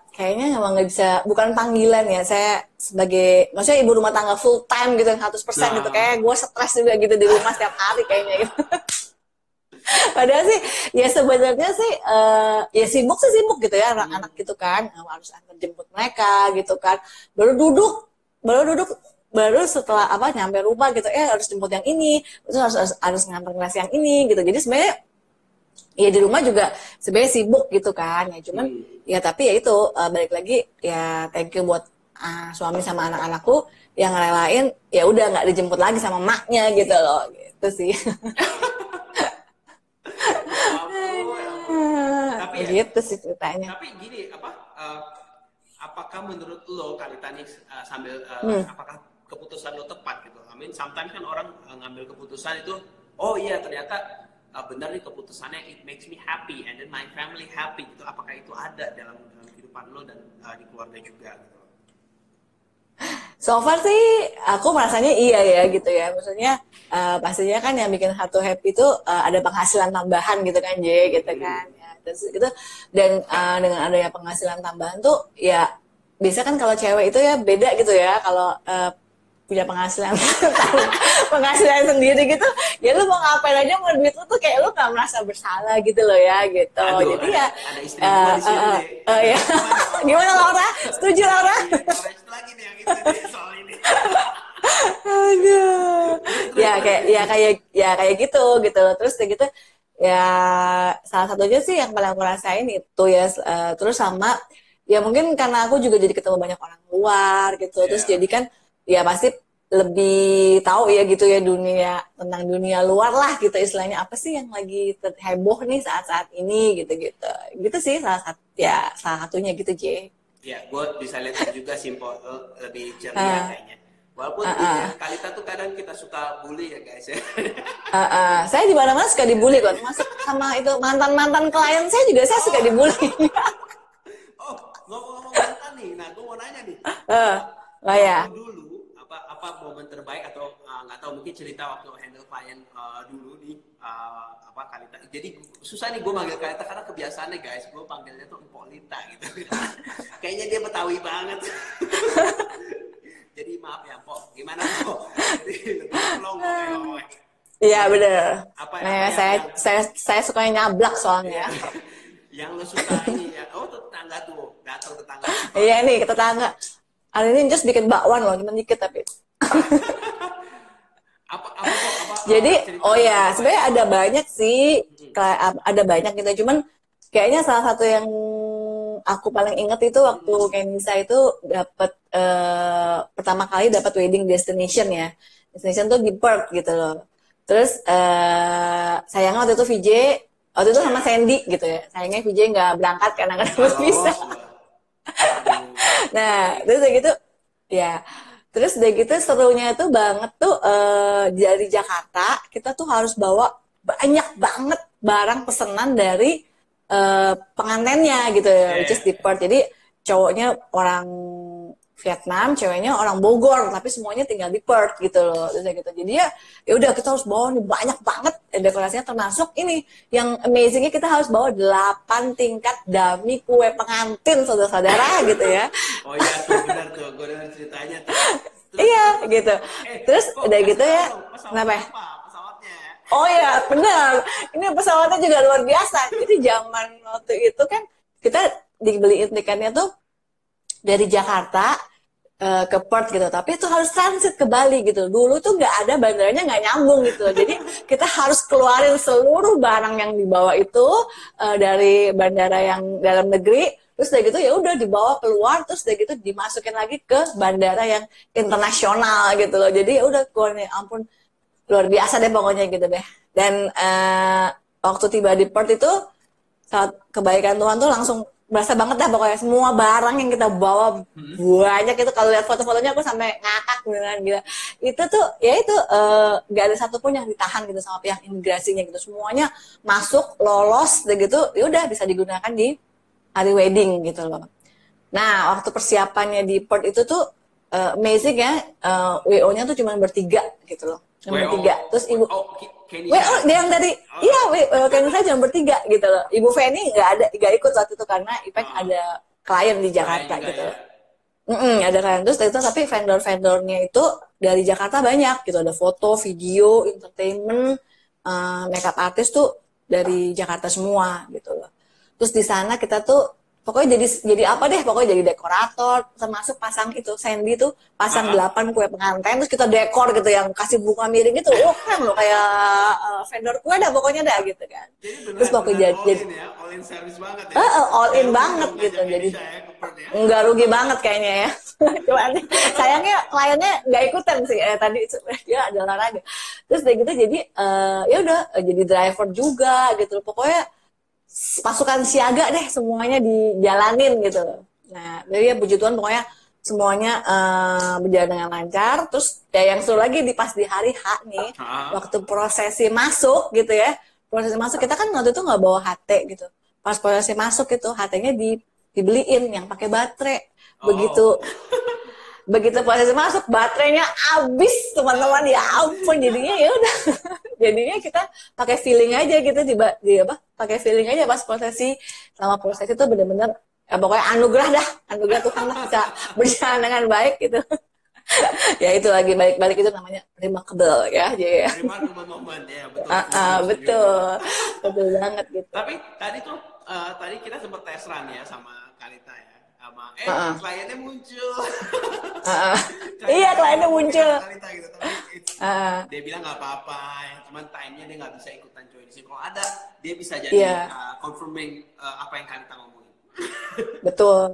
kayaknya emang nggak bisa bukan panggilan ya saya sebagai maksudnya ibu rumah tangga full time gitu 100% nah. gitu. Kayak gue stres juga gitu di rumah setiap hari kayaknya gitu. Padahal sih ya sebenarnya sih uh, ya sibuk sih sibuk gitu ya anak-anak gitu kan. Harus antar jemput mereka gitu kan. Baru duduk baru duduk baru setelah apa nyampe rumah gitu eh harus jemput yang ini terus harus harus, harus ngantar kelas yang ini gitu. Jadi sebenarnya ya di rumah juga sebenarnya sibuk gitu kan ya cuman hmm. ya tapi ya itu uh, balik lagi ya thank you buat uh, suami sama anak-anakku yang relain ya udah nggak dijemput lagi sama maknya gitu loh gitu sih tapi ya, gitu sih ceritanya tapi gini apa uh, apakah menurut lo kali tadi uh, sambil uh, hmm. apakah keputusan lo tepat gitu. I mean, sometimes kan orang uh, ngambil keputusan itu, oh iya ternyata uh, benar nih keputusannya it makes me happy and then my family happy gitu. Apakah itu ada dalam, dalam kehidupan lo dan uh, di keluarga juga gitu? So far sih aku merasanya iya ya gitu ya. Maksudnya uh, pastinya kan yang bikin satu happy itu uh, ada penghasilan tambahan gitu kan J gitu hmm. kan. Ya, terus gitu dan uh, dengan adanya penghasilan tambahan tuh ya bisa kan kalau cewek itu ya beda gitu ya kalau uh, punya penghasilan penghasilan sendiri gitu ya lu mau ngapain aja mau duit lu tuh kayak lu gak merasa bersalah gitu loh ya gitu. Aduh, jadi ya ada istri uh, uh, uh, ya. Gimana Laura? Setuju Laura? Lagi nih yang itu soal ini. Aduh. ya kayak ya kayak ya kayak gitu gitu terus kayak gitu ya salah satunya sih yang paling aku rasain itu ya uh, terus sama ya mungkin karena aku juga jadi ketemu banyak orang luar gitu. Yeah. terus jadi kan ya pasti lebih tahu ya gitu ya dunia tentang dunia luar lah gitu istilahnya apa sih yang lagi heboh nih saat-saat ini gitu gitu gitu sih salah satu ya salah satunya gitu J. Ya, gue bisa lihat juga simpel lebih ceria uh, kayaknya. Walaupun uh, uh. Kalita tuh kadang kita suka bully ya guys ya. Uh, uh. Saya di mana-mana suka dibully kok. Masuk sama itu mantan-mantan klien saya juga saya oh. suka dibully. oh, ngomong-ngomong mantan nih. Nah, gue mau nanya nih. Uh, oh ya. Dulu apa momen terbaik atau uh, nggak uh, tahu mungkin cerita waktu handle klien uh, dulu di uh, apa Kalita. Jadi susah nih gue manggil Kalita karena kebiasaannya guys, gue panggilnya tuh Polita gitu. Kayaknya dia betawi banget. Jadi maaf ya Pok, gimana Pok? Jadi tolong Iya bener. Apa, nah, apa saya, yang, saya saya suka nyablak soalnya. yang lo suka ini ya, oh tetangga tuh, datang tetangga. Iya nih tetangga. Hari ini just bikin bakwan loh, cuma dikit tapi apa, apa, apa, Jadi, oh ya, sebenarnya ada banyak sih, ada banyak gitu. Cuman kayaknya salah satu yang aku paling inget itu waktu Kenisa itu dapat uh, pertama kali dapat wedding destination ya. Destination tuh di Perth gitu loh. Terus uh, sayangnya waktu itu VJ waktu itu sama Sandy gitu ya. Sayangnya VJ nggak berangkat karena nggak dapat visa. Nah, terus gitu ya Terus udah gitu serunya itu banget tuh uh, dari Jakarta kita tuh harus bawa banyak banget barang pesanan dari uh, pengantennya gitu ya, yeah. which is di Perth. Jadi cowoknya orang Vietnam, ceweknya orang Bogor, tapi semuanya tinggal di Perth gitu loh. Terus gitu. Jadi ya, ya udah kita harus bawa nih banyak banget dekorasinya termasuk ini yang amazingnya kita harus bawa 8 tingkat dami kue pengantin saudara-saudara gitu ya. Oh iya tuh benar tuh, gue dengar ceritanya tuh. iya gitu. Eh, Terus udah gitu ya, kenapa ya? Oh iya, benar. Ini pesawatnya juga luar biasa. Jadi zaman waktu itu kan kita dibeliin tiketnya tuh dari Jakarta uh, ke Perth gitu. Tapi itu harus transit ke Bali gitu. Dulu tuh nggak ada bandaranya nggak nyambung gitu. Jadi kita harus keluarin seluruh barang yang dibawa itu uh, dari bandara yang dalam negeri. Terus dari gitu ya udah dibawa keluar terus dari gitu dimasukin lagi ke bandara yang internasional gitu loh. Jadi ya udah keluar nih ampun luar biasa deh pokoknya gitu deh. Dan uh, waktu tiba di Perth itu saat kebaikan Tuhan tuh langsung berasa banget dah pokoknya. Semua barang yang kita bawa Hmm. banyak itu. Kalau lihat foto-fotonya aku sampai ngakak beneran gila. Itu tuh ya itu eh, nggak ada satupun yang ditahan gitu sama pihak imigrasinya gitu. Semuanya masuk lolos dan gitu ya udah bisa digunakan di hari wedding gitu loh. Nah waktu persiapannya di Perth itu tuh eh, amazing ya eh, WO-nya tuh cuma bertiga gitu loh. Cuma bertiga. Terus ibu Oh, Kenny oh, dia yang dari, Oh. iya, kan saya cuma bertiga gitu loh. Ibu Feni nggak ada, nggak ikut waktu itu karena Ipek Oh. ada klien di Jakarta juga gitu. ya. loh. Mm-mm, ada klien terus itu tapi vendor-vendornya itu dari Jakarta banyak gitu. Ada foto, video, entertainment, eh, makeup artist tuh dari Jakarta semua gitu loh. Terus di sana kita tuh pokoknya jadi jadi apa deh pokoknya jadi dekorator termasuk pasang itu Sandy tuh pasang delapan kue pengantin terus kita dekor gitu yang kasih bunga miring gitu oh keren loh kayak eh, vendor kue dah pokoknya dah gitu kan. Jadi beneran, Terus pokoknya jadi- all jadi- in ya, all in service banget ya. Eh, all in banget gitu, jadi- Perth ya. nggak rugi banget kayaknya ya. Cuman sayangnya kliennya nggak ikutan sih eh, tadi dia ada olahraga. Terus dari gitu jadi eh, ya udah jadi driver juga gitu pokoknya pasukan siaga deh semuanya dijalanin gitu. Nah jadi ya puji Tuhan pokoknya semuanya eh, berjalan dengan lancar. Terus ya yang seru lagi di pas di hari H nih waktu prosesi masuk gitu ya. Prosesi masuk kita kan waktu itu nggak bawa HT gitu. Pas prosesi masuk itu HT-nya di dibeliin yang pakai baterai. Oh. begitu begitu prosesi masuk baterainya habis teman-teman. Ya ampun jadinya ya udah. Jadinya kita pakai feeling aja gitu di, di apa pakai feeling aja pas prosesi. Selama prosesi itu bener-bener ya pokoknya anugerah dah. Anugerah Tuhan lah bisa berjalan dengan baik gitu. Ya itu lagi balik-balik itu namanya remarkable ya jadi ya Remarkable moment ya, betul. Ah, ah, betul. betul banget gitu. Tapi tadi tuh eh, tadi kita sempat tes run ya sama Kalita ya. Sama eh ah. kliennya muncul. Ah. iya kliennya muncul gitu. Tapi it's- Ah, ah. dia bilang nggak apa-apa, ya. cuman time-nya dia nggak bisa ikutan join sini. Kalau ada, dia bisa jadi Iya. uh, confirming uh, apa yang Kalita ngomongin. Betul.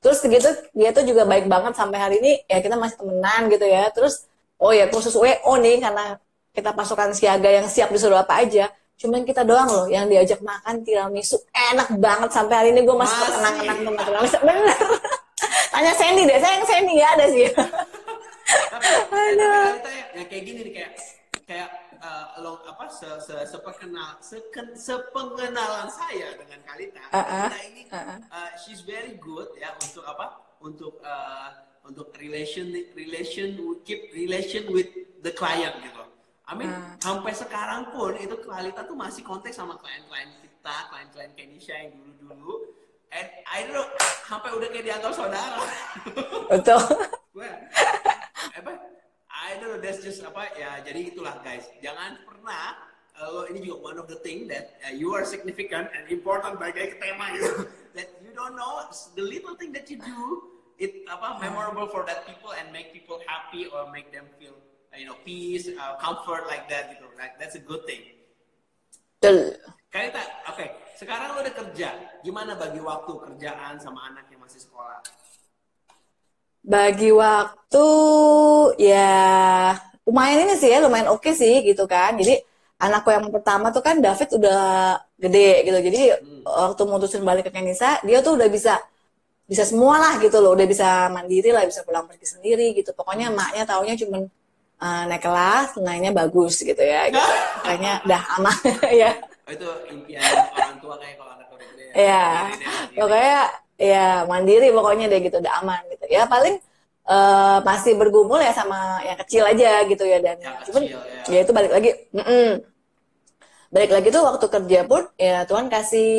Terus gitu dia tuh juga baik banget sampai hari ini ya kita masih temenan gitu ya. Terus oh ya khusus WO nih karena kita pasukan siaga yang siap disuruh apa aja. Cuman kita doang loh yang diajak makan tiramisu enak banget sampai hari ini gue masih terkenang-kenang sama tiramisu. Bener. Tanya Sandy deh, saya yang Sandy ya ada sih. Kalita ya, ya kayak gini nih kayak kayak uh, lo apa se, se, sepengenal seken, sepengenalan saya dengan Kalita. Ah, ah. Kalita ini Ah, ah. uh, she's very good ya untuk apa? Untuk uh, untuk relation relation keep relation with the client gitu. Mean Ah. sampai sekarang pun itu Kalita tuh masih kontak sama klien-klien kita, klien-klien Kenisha yang dulu-dulu. And I don't know, sampai udah kayak dianggap saudara. Betul. Gue apa? I don't know, that's just apa ya. Jadi itulah guys. Jangan pernah uh, lo ini juga one of the thing that uh, you are significant and important bagi tema gitu. that you don't know the little thing that you do it apa memorable for that people and make people happy or make them feel uh, you know peace, uh, comfort like that gitu. Like that's a good thing. Betul. Karita, oke. Sekarang lo udah kerja. Gimana bagi waktu kerjaan sama anak yang masih sekolah? Bagi waktu ya lumayan ini sih ya, lumayan oke sih gitu kan. Jadi anakku yang pertama tuh kan David udah gede gitu. Jadi waktu mutusin balik ke Kenisa, dia tuh udah bisa bisa semua lah gitu loh, udah bisa mandiri lah, bisa pulang pergi sendiri gitu. Pokoknya emaknya taunya cuman eh, naik kelas, nilainya bagus gitu ya. Gitu. Kayaknya udah aman ya. Oh, itu impian orang tua kayak kalau anak udah gede. Iya, mandiri. pokoknya ya mandiri pokoknya deh gitu udah aman gitu. Ya paling eh, masih bergumul ya sama yang kecil aja gitu ya dan Yang cuman kecil, ya. ya itu balik lagi. mm-mm. Balik lagi tuh waktu kerja pun ya Tuhan kasih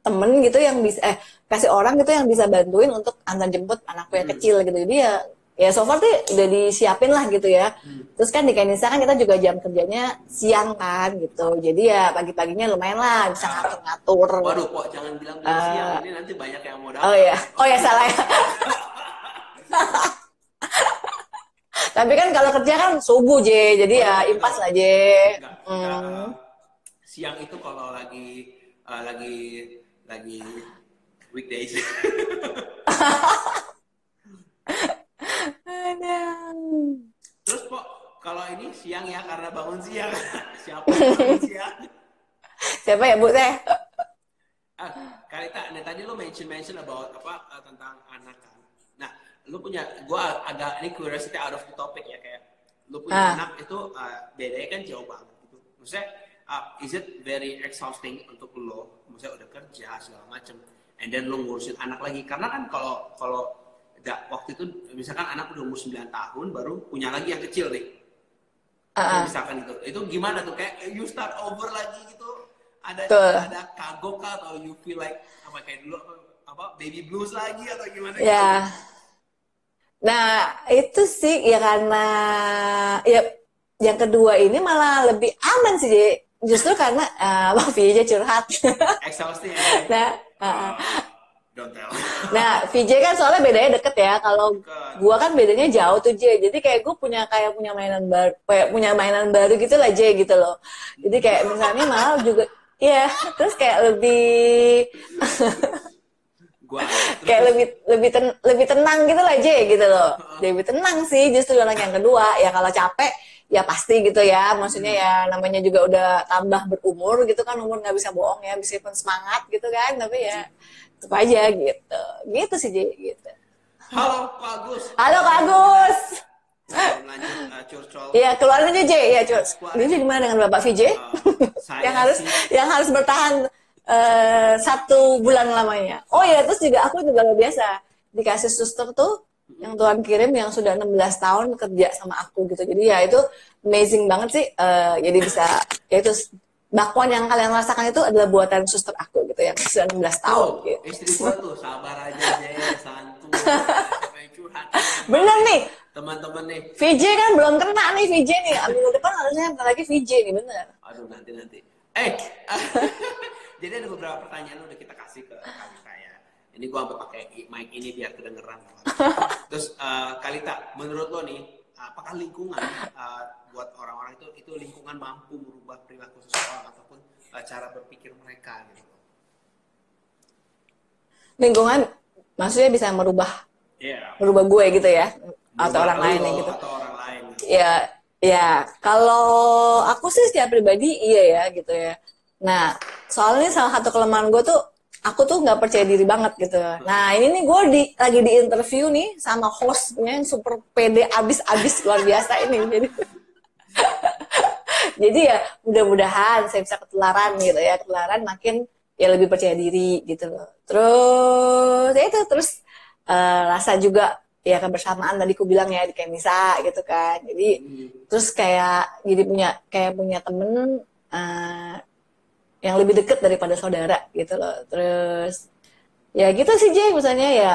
temen gitu yang bisa eh kasih orang gitu yang bisa bantuin untuk antar jemput anakku yang Hmm. kecil gitu. Jadi ya ya so far tuh udah disiapin lah gitu ya. Hmm. Terus kan di Kenisa kan kita juga jam kerjanya siang kan gitu. Jadi ya pagi-paginya lumayan lah bisa ngatur-ngatur. Waduh, kok jangan bilang Eh, siang ini nanti banyak yang mau datang. Oh ya, oh ya salah ya. Tapi kan kalau kerja kan subuh J, jadi ya impas lah J. Enggak, Hmm. Siang itu kalau lagi eh, lagi lagi weekdays. Aduh. Terus kok kalau ini siang ya karena bangun siang. Siapa yang bangun siang? Siapa ya Bu Teh? Ah, Kalita, nih tadi lu mention mention about apa uh, tentang anak kan. Nah, lu punya, gua agak ini curiosity out of the topic ya kayak lu punya Ah. anak itu uh, bedanya kan jauh banget gitu. Maksudnya, uh, is it very exhausting untuk lo? Maksudnya udah kerja segala macem, and then lu ngurusin anak lagi. Karena kan kalau kalau waktu itu misalkan anak udah umur 9 tahun baru punya lagi yang kecil nih. Ah. misalkan itu itu gimana tuh kayak you start over lagi gitu ada Betul. ada kagok kah atau you feel like apa kayak dulu apa, baby blues lagi atau gimana Ya. Nah, itu sih ya karena ya yang kedua ini malah lebih aman sih. Justru karena uh, Bang VJ curhat. gitu exhausting ya nah, uh, Uh, don't tell. Nah, VJ kan soalnya bedanya deket ya. Kalau gua kan bedanya jauh tuh, J. Jadi kayak gue punya kayak punya mainan baru, kayak punya mainan baru gitu lah, J gitu loh. Jadi kayak misalnya malah juga. Iya, terus kayak lebih gua kayak lebih lebih ten, lebih tenang gitu lah J gitu loh. Lebih tenang sih justru anak yang kedua. Ya kalau capek ya pasti gitu ya. Maksudnya ya namanya juga udah tambah berumur gitu kan. Umur nggak bisa bohong ya meskipun semangat gitu kan. Tapi ya tetap aja gitu. Gitu sih J gitu. Halo Pak Agus. Halo Kak Agus. Lanjut uh, curcol. Iya keluar aja J ya cuy ini gimana dengan Bapak VJ uh, saya yang harus sih- yang harus bertahan eh, satu bulan lamanya. Oh ya, terus juga aku juga luar biasa. Dikasih suster tuh yang Tuhan kirim yang sudah 16 tahun kerja sama aku gitu. Jadi ya itu amazing banget sih. eh, jadi bisa ya itu bakwan yang kalian rasakan itu adalah buatan suster aku gitu sudah 16 tahun Oh, gitu. istri gua tuh sabar aja deh yang curhat Bener nih, teman-teman nih VJ kan belum kena nih VJ nih. Minggu depan harusnya bentar lagi VJ nih bener. Aduh nanti nanti. Eh, jadi ada beberapa pertanyaan udah kita kasih ke Kalita ya. Ini gua pakai mic ini biar kedengeran. Terus eh, Kalita, menurut lo nih, apakah lingkungan eh, buat orang-orang itu itu lingkungan mampu merubah perilaku seseorang ataupun eh, cara berpikir mereka gitu? Lingkungan maksudnya bisa merubah Iya. merubah gue gitu ya atau Merubah orang lain ya gitu. Atau orang lain. Gitu. Ya, ya. Kalau aku sih secara pribadi iya ya gitu ya. Nah, soalnya salah satu kelemahan gue tuh aku tuh nggak percaya diri banget gitu. Nah, ini nih gue di, lagi di interview nih sama hostnya yang super pede abis-abis luar biasa ini. Jadi, jadi ya mudah-mudahan saya bisa ketularan gitu ya, ketularan makin ya lebih percaya diri gitu loh. Terus ya itu terus eh, rasa juga ya kebersamaan tadi ku bilang ya di Kenisa gitu kan. Jadi Hmm. terus kayak jadi punya kayak punya temen eh, yang lebih deket daripada saudara gitu loh. Terus ya gitu sih Jay misalnya ya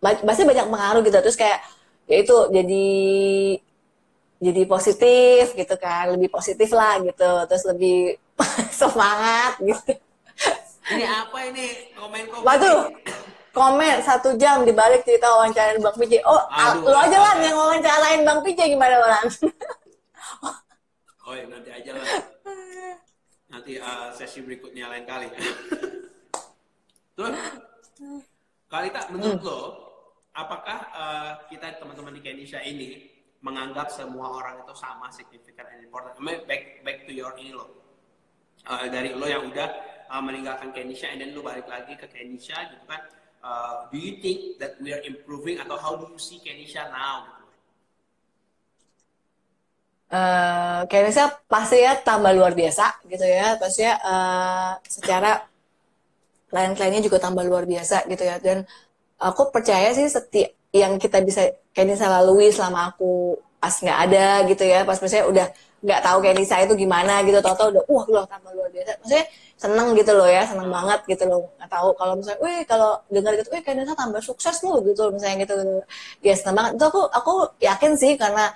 pasti banyak pengaruh gitu. Terus kayak ya itu jadi jadi positif gitu kan lebih positif lah gitu. Terus lebih semangat gitu. Ini apa ini? Komen-komen? waduh komen satu jam dibalik cerita wawancarain Bang PJ oh Aduh, lu aja lah ya? yang wawancarain Bang PJ gimana orang Oh ya, nanti aja lah. Nanti uh, sesi berikutnya lain kali. Terus, Kalita, menurut lo, apakah uh, kita teman-teman di Kenisha ini menganggap semua orang itu sama signifikan and important? I mean, back back to your ini lo, Uh, dari lo yang udah uh, meninggalkan Kenisha and then lo balik lagi ke Kenisha gitu kan? Uh, do you think that we are improving atau how do you see Kenisha now? Gitu? eh kayaknya saya pasti ya tambah luar biasa gitu ya pasti ya eh, secara klien-kliennya juga tambah luar biasa gitu ya. Dan aku percaya sih setiap yang kita bisa kayaknya saya lalui selama aku pas nggak ada gitu ya pas misalnya udah nggak tahu kayak Nisa itu gimana gitu tau-tau udah wah loh tambah luar biasa. Maksudnya seneng gitu loh ya seneng banget gitu loh nggak tahu. Kalau misalnya wih kalau dengar gitu wih kayak Nisa tambah sukses loh gitu misalnya gitu. Ya seneng banget. Itu aku aku yakin sih karena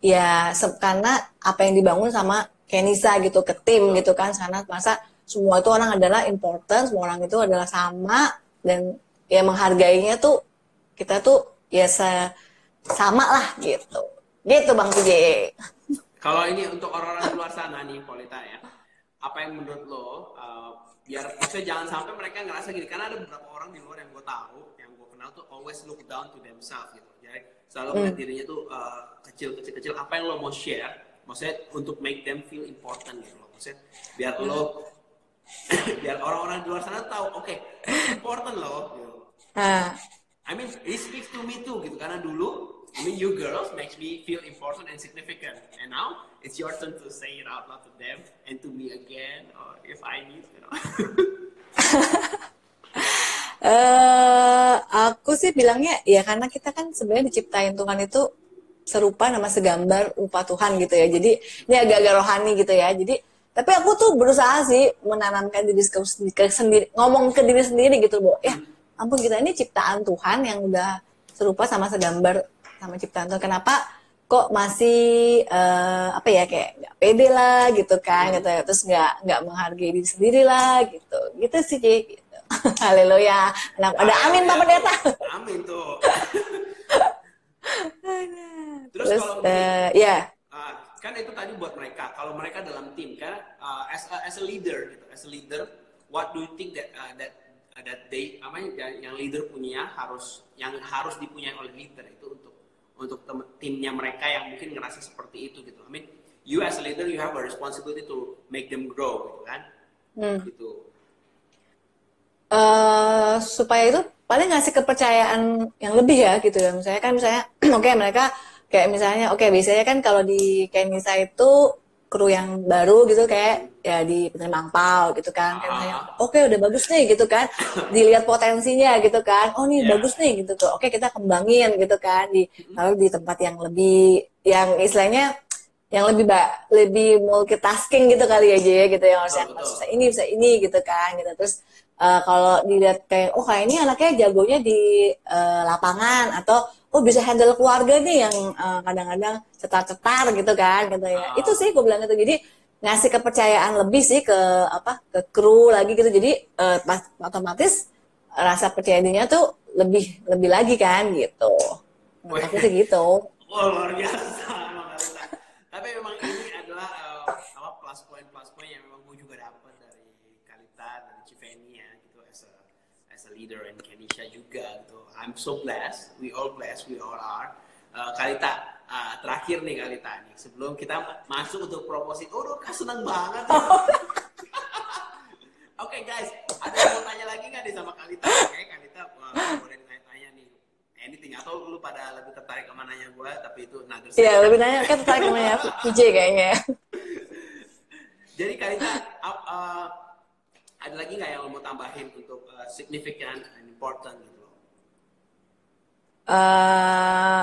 ya karena apa yang dibangun sama Kenisa gitu ke tim gitu kan karena masa semua itu orang adalah important semua orang itu adalah sama dan ya menghargainya tuh kita tuh ya se- sama lah gitu. Gitu bang PJ Kalau ini untuk orang-orang di luar sana nih, Polita ya, apa yang menurut lo, uh, biar maksudnya jangan sampai mereka ngerasa gini, karena ada beberapa orang di luar yang gue tahu, yang gue kenal tuh always look down to themselves gitu. Jadi selalu melihat dirinya tuh uh, kecil-kecil-kecil. Apa yang lo mau share, maksudnya untuk make them feel important gitu loh. Maksudnya biar lo biar orang-orang di luar sana tahu oke okay, important loh gitu. Nah, I mean it speaks to me too gitu karena dulu I mean you girls makes me feel important and significant and now it's your turn to say it out loud to them and to me again or if I need you know eh aku sih bilangnya ya karena kita kan sebenarnya diciptain Tuhan itu serupa nama segambar rupa Tuhan gitu ya. Jadi ini agak-agak rohani gitu ya. Jadi tapi aku tuh berusaha sih menanamkan diri ke sendiri, ngomong ke diri sendiri gitu, Bu. Ya, ampun kita ini ciptaan Tuhan yang udah serupa sama segambar sama ciptaan Tuhan. Kenapa kok masih uh, apa ya kayak nggak pede lah gitu kan gitu ya. terus nggak nggak menghargai diri sendiri lah gitu gitu sih Cik. Gitu. Haleluya. Nah, ada amin Pak Pendeta. Amin tuh. Terus, Terus kalau uh, ya. Uh, kan itu tadi buat mereka. Kalau mereka dalam tim kan uh, as a, as a leader gitu, as a leader, what do you think that uh, that uh, that they apa yang leader punya harus yang harus dipunyai oleh leader itu untuk untuk timnya mereka yang mungkin ngerasa seperti itu gitu. I mean, you as a leader you have a responsibility to make them grow gitu kan. Hmm. Gitu uh, supaya itu paling ngasih kepercayaan yang lebih ya gitu ya misalnya kan misalnya oke okay, mereka kayak misalnya oke okay, biasanya kan kalau di Kenisa itu kru yang baru gitu kayak ya di penerima angpau gitu kan. Kayak misalnya ah. oke okay, udah bagus nih gitu kan. Dilihat potensinya gitu kan. Oh nih yeah. bagus nih gitu tuh. Oke okay, kita kembangin gitu kan di lalu di tempat yang lebih yang istilahnya yang lebih ba lebih multitasking gitu kali aja ya. Gitu yang harusnya bisa ini bisa ini gitu kan gitu. Terus uh, kalau dilihat kayak oh kayak ini anaknya jagonya di uh, lapangan atau oh bisa handle keluarga nih yang uh, kadang-kadang cetar-cetar gitu kan gitu ya. Uh. Itu sih gue bilang itu. Jadi ngasih kepercayaan lebih sih ke apa ke kru lagi gitu. Jadi uh, otomatis rasa percaya dirinya tuh lebih lebih lagi kan gitu. Nah, aku sih gitu. Oh, luar biasa. Tapi memang ini adalah uh, apa plus point plus point yang memang gue juga dapat dari Kalita dari Civeni ya leader and Kenisha juga gitu. I'm so blessed. We all blessed. We all are. Uh, Kalita, uh, terakhir nih Kalita nih. Sebelum kita masuk untuk promosi. Oh, kak seneng banget. Oke okay, guys, ada yang mau tanya lagi nggak nih sama Kalita? Oke, okay, Kalita uh, boleh tanya-tanya nih. Anything atau lu pada lebih tertarik ke mananya gue, tapi itu another Iya, lebih nanya kan tertarik ke mananya PJ kayaknya. Jadi Kalita, uh, uh, ada lagi nggak yang mau tambahin untuk uh, significant and important gitu Uh,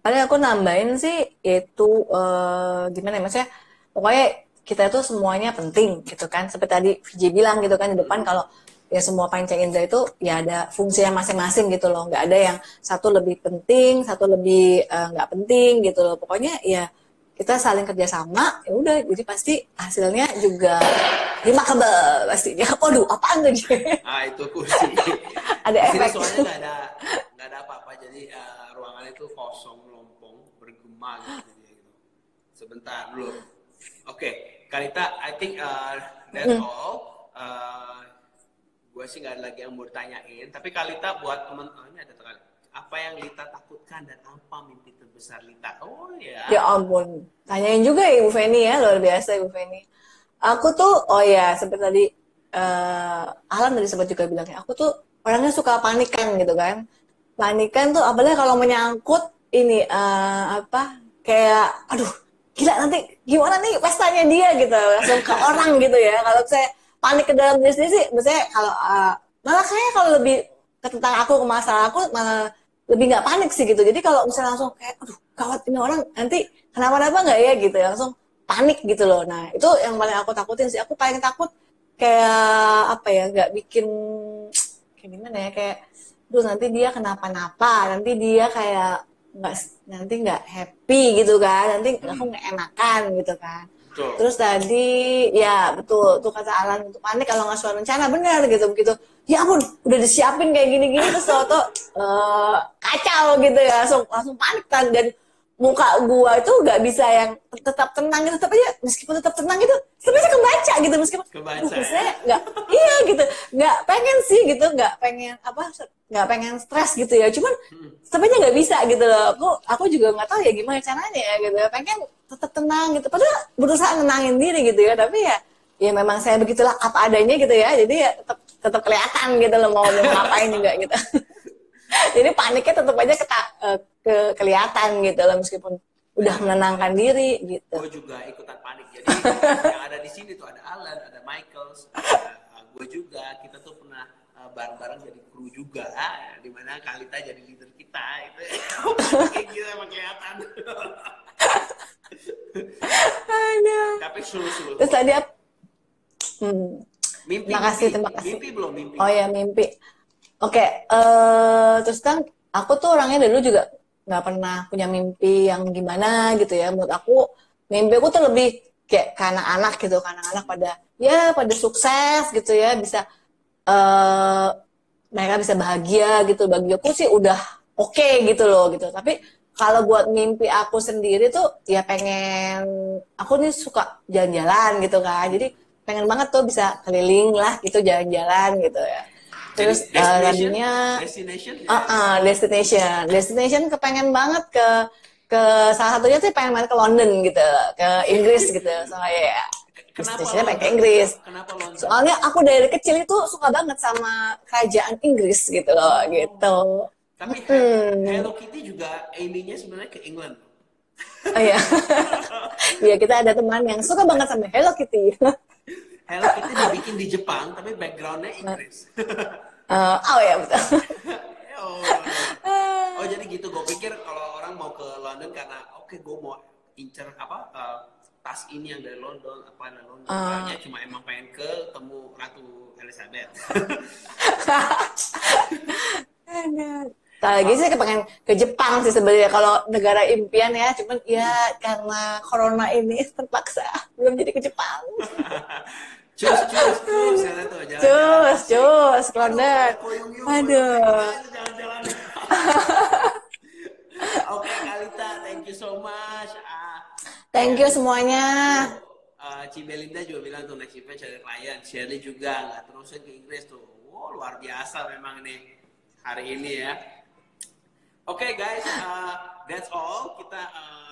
paling aku nambahin sih itu uh, gimana ya maksudnya pokoknya kita itu semuanya penting gitu kan. Seperti tadi VJ bilang gitu kan di depan kalau ya semua panca indera itu ya ada fungsinya masing-masing gitu loh. Nggak ada yang satu lebih penting satu lebih nggak uh, penting gitu loh. Pokoknya ya kita saling kerjasama ya udah jadi pasti hasilnya juga remarkable pastinya. Waduh apaan tuh ah itu kursi. Ada efek. soalnya nggak ada nggak jadi uh, ruangan itu kosong lompong bergema gitu, gitu. sebentar dulu oke okay. Kalita I think uh, that's hmm. all uh, gue sih nggak ada lagi yang mau tanyain tapi Kalita buat teman oh, ini ada apa yang Lita takutkan dan apa mimpi terbesar Lita? Oh ya. Ya ampun, tanyain juga ya Ibu Feni ya, luar biasa Ibu Feni. Aku tuh, oh ya seperti tadi uh, Alan tadi sempat juga bilangnya, aku tuh orangnya suka panikan gitu kan. Panikan tuh apalagi kalau menyangkut ini uh, apa kayak, aduh gila nanti gimana nih pestanya dia gitu. Langsung ke orang gitu ya. Kalau saya panik ke dalam diri sendiri sih, misalnya kalau uh, malah kayaknya kalau lebih tentang aku ke masalah aku malah lebih nggak panik sih gitu. Jadi kalau misalnya langsung kayak aduh kawat ini orang nanti kenapa-napa nggak ya? Gitu ya langsung panik gitu loh. Nah itu yang paling aku takutin sih. Aku paling takut kayak apa ya nggak bikin kayak gimana ya kayak terus nanti dia kenapa-napa nanti dia kayak nggak nanti nggak happy gitu kan nanti aku nggak enakan gitu kan Betul. Terus tadi ya betul tuh kata Alan untuk panik kalau nggak sesuai rencana benar gitu begitu. Ya ampun udah disiapin kayak gini-gini terus tuh uh, kacau gitu ya langsung langsung panik kan dan muka gua itu nggak bisa yang tetap tenang gitu. Tapi ya meskipun tetap tenang gitu sebenarnya kebaca gitu. Meskipun kebaca ya? nggak iya gitu. Nggak pengen sih gitu nggak pengen apa nggak pengen stres gitu ya. Cuman hmm. sebenarnya nggak bisa gitu loh. Aku aku juga nggak tahu ya gimana caranya ya gitu. Pengen tetap tenang gitu. Padahal berusaha nenangin diri gitu ya. Tapi ya ya memang saya begitulah apa adanya gitu ya. Jadi ya tetap tetap kelihatan gitu loh mau mau ngapain juga gitu jadi paniknya tetap aja ke, eh, ke kelihatan gitu loh meskipun udah menenangkan diri gitu gue juga ikutan panik jadi yang ada di sini tuh ada Alan ada Michaels ada uh, gue juga kita tuh pernah uh, bareng-bareng jadi kru juga uh, di mana Kalita jadi leader kita itu kayak gitu emang kelihatan tapi suruh-suruh terus tadi apa Hmm. Mimpi, terima kasih, mimpi. terima kasih. Mimpi belum mimpi. Oh ya mimpi. Oke, eh terus kan aku tuh orangnya dulu juga nggak pernah punya mimpi yang gimana gitu ya. Menurut aku mimpi aku tuh lebih kayak ke anak-anak gitu, ke anak-anak pada ya pada sukses gitu ya, bisa eh mereka bisa bahagia gitu. Bagi aku sih udah oke okay, gitu loh gitu. Tapi kalau buat mimpi aku sendiri tuh ya pengen aku nih suka jalan-jalan gitu kan. Jadi pengen banget tuh bisa keliling lah gitu jalan-jalan gitu ya terus uh, destination, tadinya destination, uh, uh, destination. Destination kepengen banget ke ke salah satunya sih pengen banget ke London gitu ke Inggris gitu. Soalnya ya Kenapa destinasinya pengen ke? Inggris. Kenapa London? soalnya aku dari kecil itu suka banget sama kerajaan Inggris gitu loh gitu. Tapi Hmm. Hello Kitty juga aimingnya sebenarnya ke England. oh iya. Iya kita ada teman yang suka banget sama Hello Kitty Hello Kitty dibikin di Jepang, tapi backgroundnya Inggris. Uh, oh ya betul oh. oh jadi gitu, gue pikir kalau orang mau ke London karena oke gue mau incer apa uh, tas ini yang dari London, apa dari London, Ah. Kayaknya cuma emang pengen ke temu Ratu Elizabeth. Lagi sih kepengen ke Jepang sih sebenarnya kalau negara impian ya, cuman ya karena corona ini terpaksa belum jadi ke Jepang. cus, cus, cus, tuh jalan. Cus, cus, ke London. Aduh. Jalan-jalan. Oke, Kalita, thank you so much. Ah, Thank you semuanya. uh, Cibelinda juga bilang tuh next event cari klien. Shirley juga nggak terusin ke Inggris tuh. Wow, luar biasa memang nih hari ini ya. Oke guys, uh, that's all. Kita uh,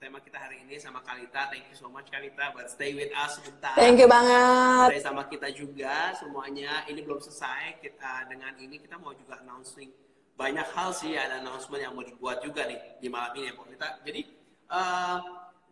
tema kita hari ini sama Kalita. Thank you so much Kalita, but stay with us sebentar. Thank you banget. Stay sama kita juga semuanya. Ini belum selesai. Kita dengan ini kita mau juga announcing banyak hal sih. Ada announcement yang mau dibuat juga nih di malam ini ya Pok. Kita. Jadi uh,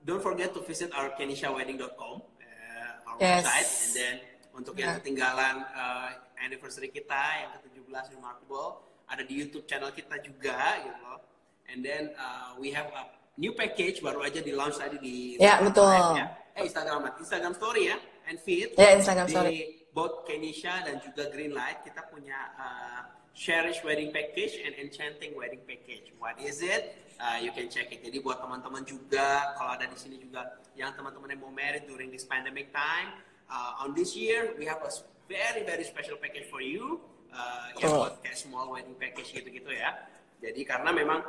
don't forget to visit our kenishawedding.com, uh, our Yes. website, and then untuk yang Yeah. ketinggalan uh, anniversary kita yang ke-17 Remarkable ada di YouTube channel kita juga gitu loh. And then uh, we have a new package baru aja di launch tadi di Ya, Instagram betul. Live, ya. Eh Instagram Instagram story ya and feed. Ya, Instagram di story. both Kenisha dan juga Greenlight kita punya uh, Cherish Wedding Package and Enchanting Wedding Package. What is it? Uh, you can check it. Jadi buat teman-teman juga kalau ada di sini juga yang teman-teman yang mau married during this pandemic time, uh, on this year we have a very very special package for you. Uh, ya Oh. buat kayak small wedding package gitu-gitu ya. Jadi karena memang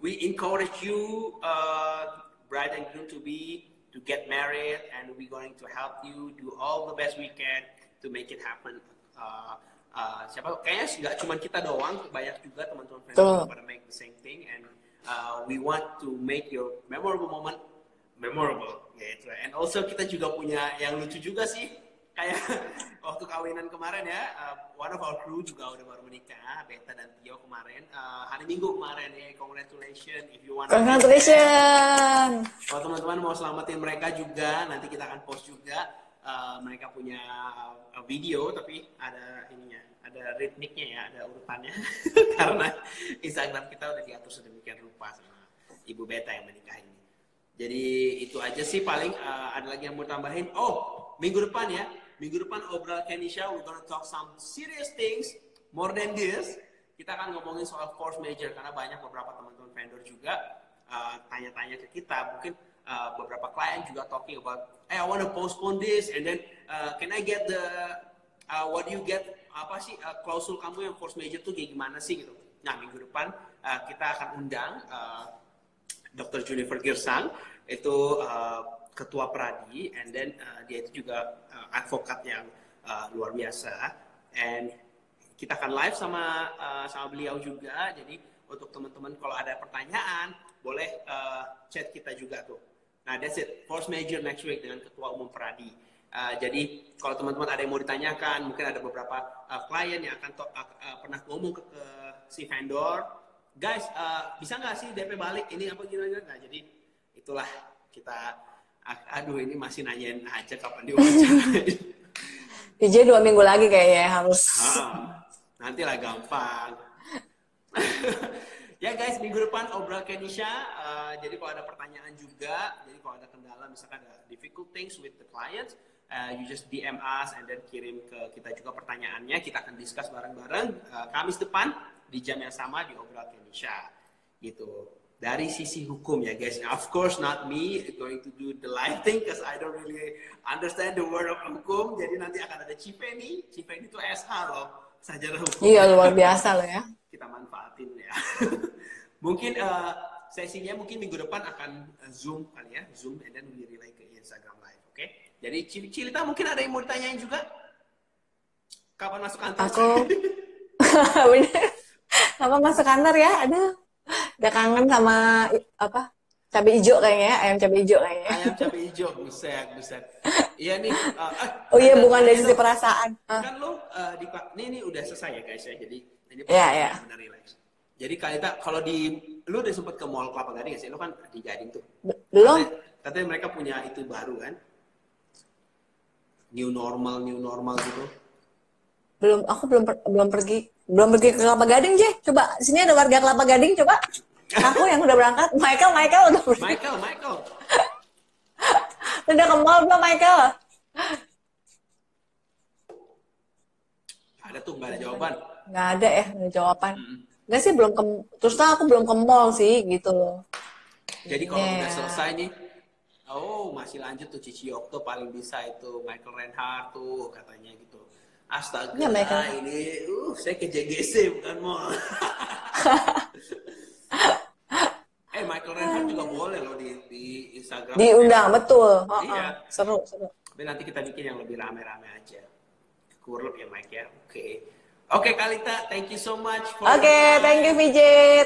we encourage you uh, bride and groom to be to get married and we're going to help you do all the best we can to make it happen. Uh, uh, siapa kayaknya nggak cuma kita doang banyak juga teman-teman friends yang pada make the same thing and uh, we want to make your memorable moment memorable gitu. And also kita juga punya yang lucu juga sih kayak waktu kawinan kemarin ya uh, one of our crew juga udah baru menikah Beta dan Tio kemarin. Uh, hari Minggu kemarin ya congratulations if you want Congratulations. kalau teman-teman mau selamatin mereka juga nanti kita akan post juga. Uh, mereka punya uh, video tapi ada ininya ada ritmiknya ya ada urutannya. Karena Instagram kita udah diatur sedemikian rupa sama Ibu Beta yang menikah ini. Jadi itu aja sih paling uh, ada lagi yang mau tambahin? Oh minggu depan ya minggu depan obrol Kenisha we're gonna talk some serious things more than this. Kita akan ngomongin soal force major karena banyak beberapa teman-teman vendor juga uh, tanya-tanya ke kita. Mungkin uh, beberapa klien juga talking about hey I want to postpone this and then uh, can I get the uh, what do you get? Apa sih uh, klausul kamu yang force major tuh kayak gimana sih? Gitu. Nah minggu depan uh, kita akan undang uh, Dr. Junifer Girsang. Itu uh, ketua Pradi and then uh, dia itu juga uh, advokat yang uh, luar biasa. And kita akan live sama uh, sama beliau juga. Jadi untuk teman-teman kalau ada pertanyaan boleh uh, chat kita juga tuh. Nah that's it. Force major next week dengan ketua umum Pradi. Uh, jadi kalau teman-teman ada yang mau ditanyakan, mungkin ada beberapa uh, klien yang akan uh, uh, pernah ngomong ke, ke si vendor, guys uh, bisa nggak sih DP balik? Ini apa gimana? Nah jadi itulah kita, aduh ini masih nanyain aja kapan diwawancara. DJ dua minggu lagi kayaknya harus. Ah, nanti lah gampang. ya guys, minggu depan obrol Kenisha. Uh, jadi kalau ada pertanyaan juga, jadi kalau ada kendala, misalkan ada difficult things with the clients, uh, you just DM us and then kirim ke kita juga pertanyaannya. Kita akan discuss bareng-bareng uh, Kamis depan di jam yang sama di obrol Kenisha. Gitu. Dari sisi hukum ya guys. Now, of course not me going to do the live thing because I don't really understand the word of hukum. Jadi nanti akan ada Cipeni. Cipeni itu SH loh. Sajarah hukum Iya luar biasa loh ya. kita manfaatin ya. mungkin uh, sesinya mungkin minggu depan akan uh, zoom kali ya, zoom and then we relay ke Instagram live, oke? Jadi Cil- Cilita mungkin ada yang mau ditanyain juga? Kapan masuk kantor? Aku. Apa masuk kantor ya? Aduh, udah kangen sama apa cabai hijau kayaknya ya, ayam cabai hijau kayaknya. Ayam cabai hijau, buset, buset. Iya nih. uh, eh, Oh iya, ada- bukan dari sisi perasaan. Ah. Kan lo uh, di ini, ini udah selesai ya guys ya. Jadi ini Iya, iya. benar relax. Jadi Kalita kalau di lu udah sempet ke mall Kelapa Gading ya sih? Lu kan di Gading tuh. Be- Belum? Katanya, katanya mereka punya itu baru kan? New normal, new normal gitu. Belum, aku belum per- belum pergi. Belum pergi ke Kelapa Gading, Je. Coba, sini ada warga Kelapa Gading, coba. Aku yang udah berangkat. Michael, Michael udah pergi. Michael, Michael. Udah ke mall belum, Michael? Ada tuh, nggak ada jawaban. Nggak ada ya, nggak ada jawaban. Mm. Nggak sih, belum ke... Terus aku belum ke mall sih, gitu loh. Jadi kalau Iya. udah selesai nih, oh masih lanjut tuh Cici Okto paling bisa itu Michael Reinhardt tuh katanya gitu. Astaga, Michael. ini, uh, saya ke JGC bukan mall. eh, Michael Reinhardt juga boleh loh di, di Instagram. Diundang, betul. Oh, Iya. oh. Seru, seru. Tapi nanti kita bikin yang lebih rame-rame aja. Kurlup ya Mike ya. Oke. Oke Kalita, thank you so much. Oke, time. thank you VJ.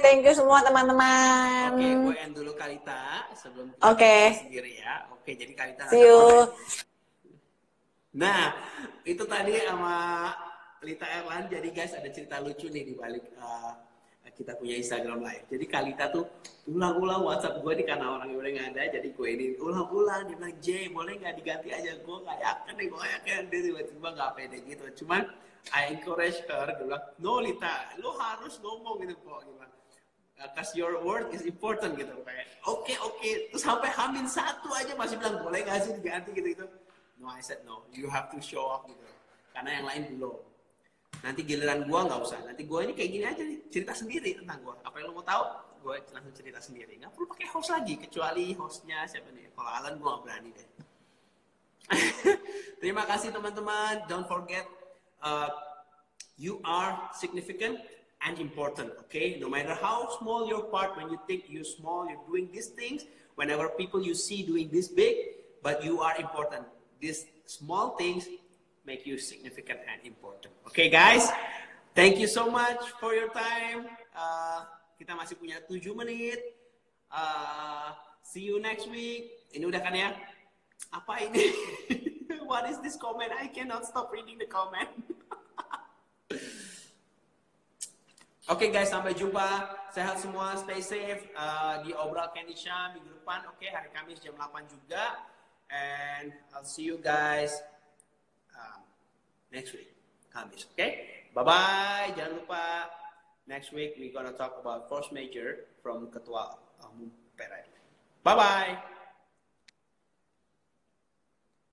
Thank you semua teman-teman. Oke, gue end dulu Kalita sebelum kita Oke. sendiri ya. Oke, jadi Kalita. See you. Nah, itu tadi sama Lita Erlan. Jadi guys, ada cerita lucu nih di balik uh, kita punya Instagram live. Jadi Kalita tuh ulang-ulang WhatsApp gue nih karena orang yang udah nggak ada. Jadi gue ini ulang-ulang dia bilang J boleh nggak diganti aja? Gue nggak yakin nih, gue yakin dia tiba-tiba nggak pede gitu. Cuman I encourage her, dia bilang, no Lita, lo harus ngomong gitu kok. Gitu. Uh, Cause your word is important gitu kayak oke oke terus sampai hamin satu aja masih bilang boleh nggak sih diganti gitu gitu no I said no you have to show up gitu karena yang lain belum nanti giliran gua nggak usah. Nanti gua ini kayak gini aja nih cerita sendiri tentang gua. Apa yang lo mau tahu? Gua langsung cerita sendiri. Nggak perlu pakai host lagi kecuali hostnya siapa nih? Kalau Alan gua nggak berani deh. Terima kasih teman-teman. Don't forget uh, you are significant and important okay? No matter how small your part when you think you're small you're doing these things whenever people you see doing this big but you are important. These small things make you significant and important. Okay guys? Thank you so much for your time. Uh, kita masih punya 7 menit. Uh, see you next week. Ini udah kan ya? Apa ini? What is this comment? I cannot stop reading the comment. Oke guys, sampai jumpa. Sehat semua, stay safe. Uh, di Obral Kenisha minggu depan. Oke, hari Kamis jam 8 juga. And I'll see you guys next week, Kamis. Oke, bye-bye. Jangan lupa, next week we gonna talk about force major from Ketua Umum PRI. Bye-bye.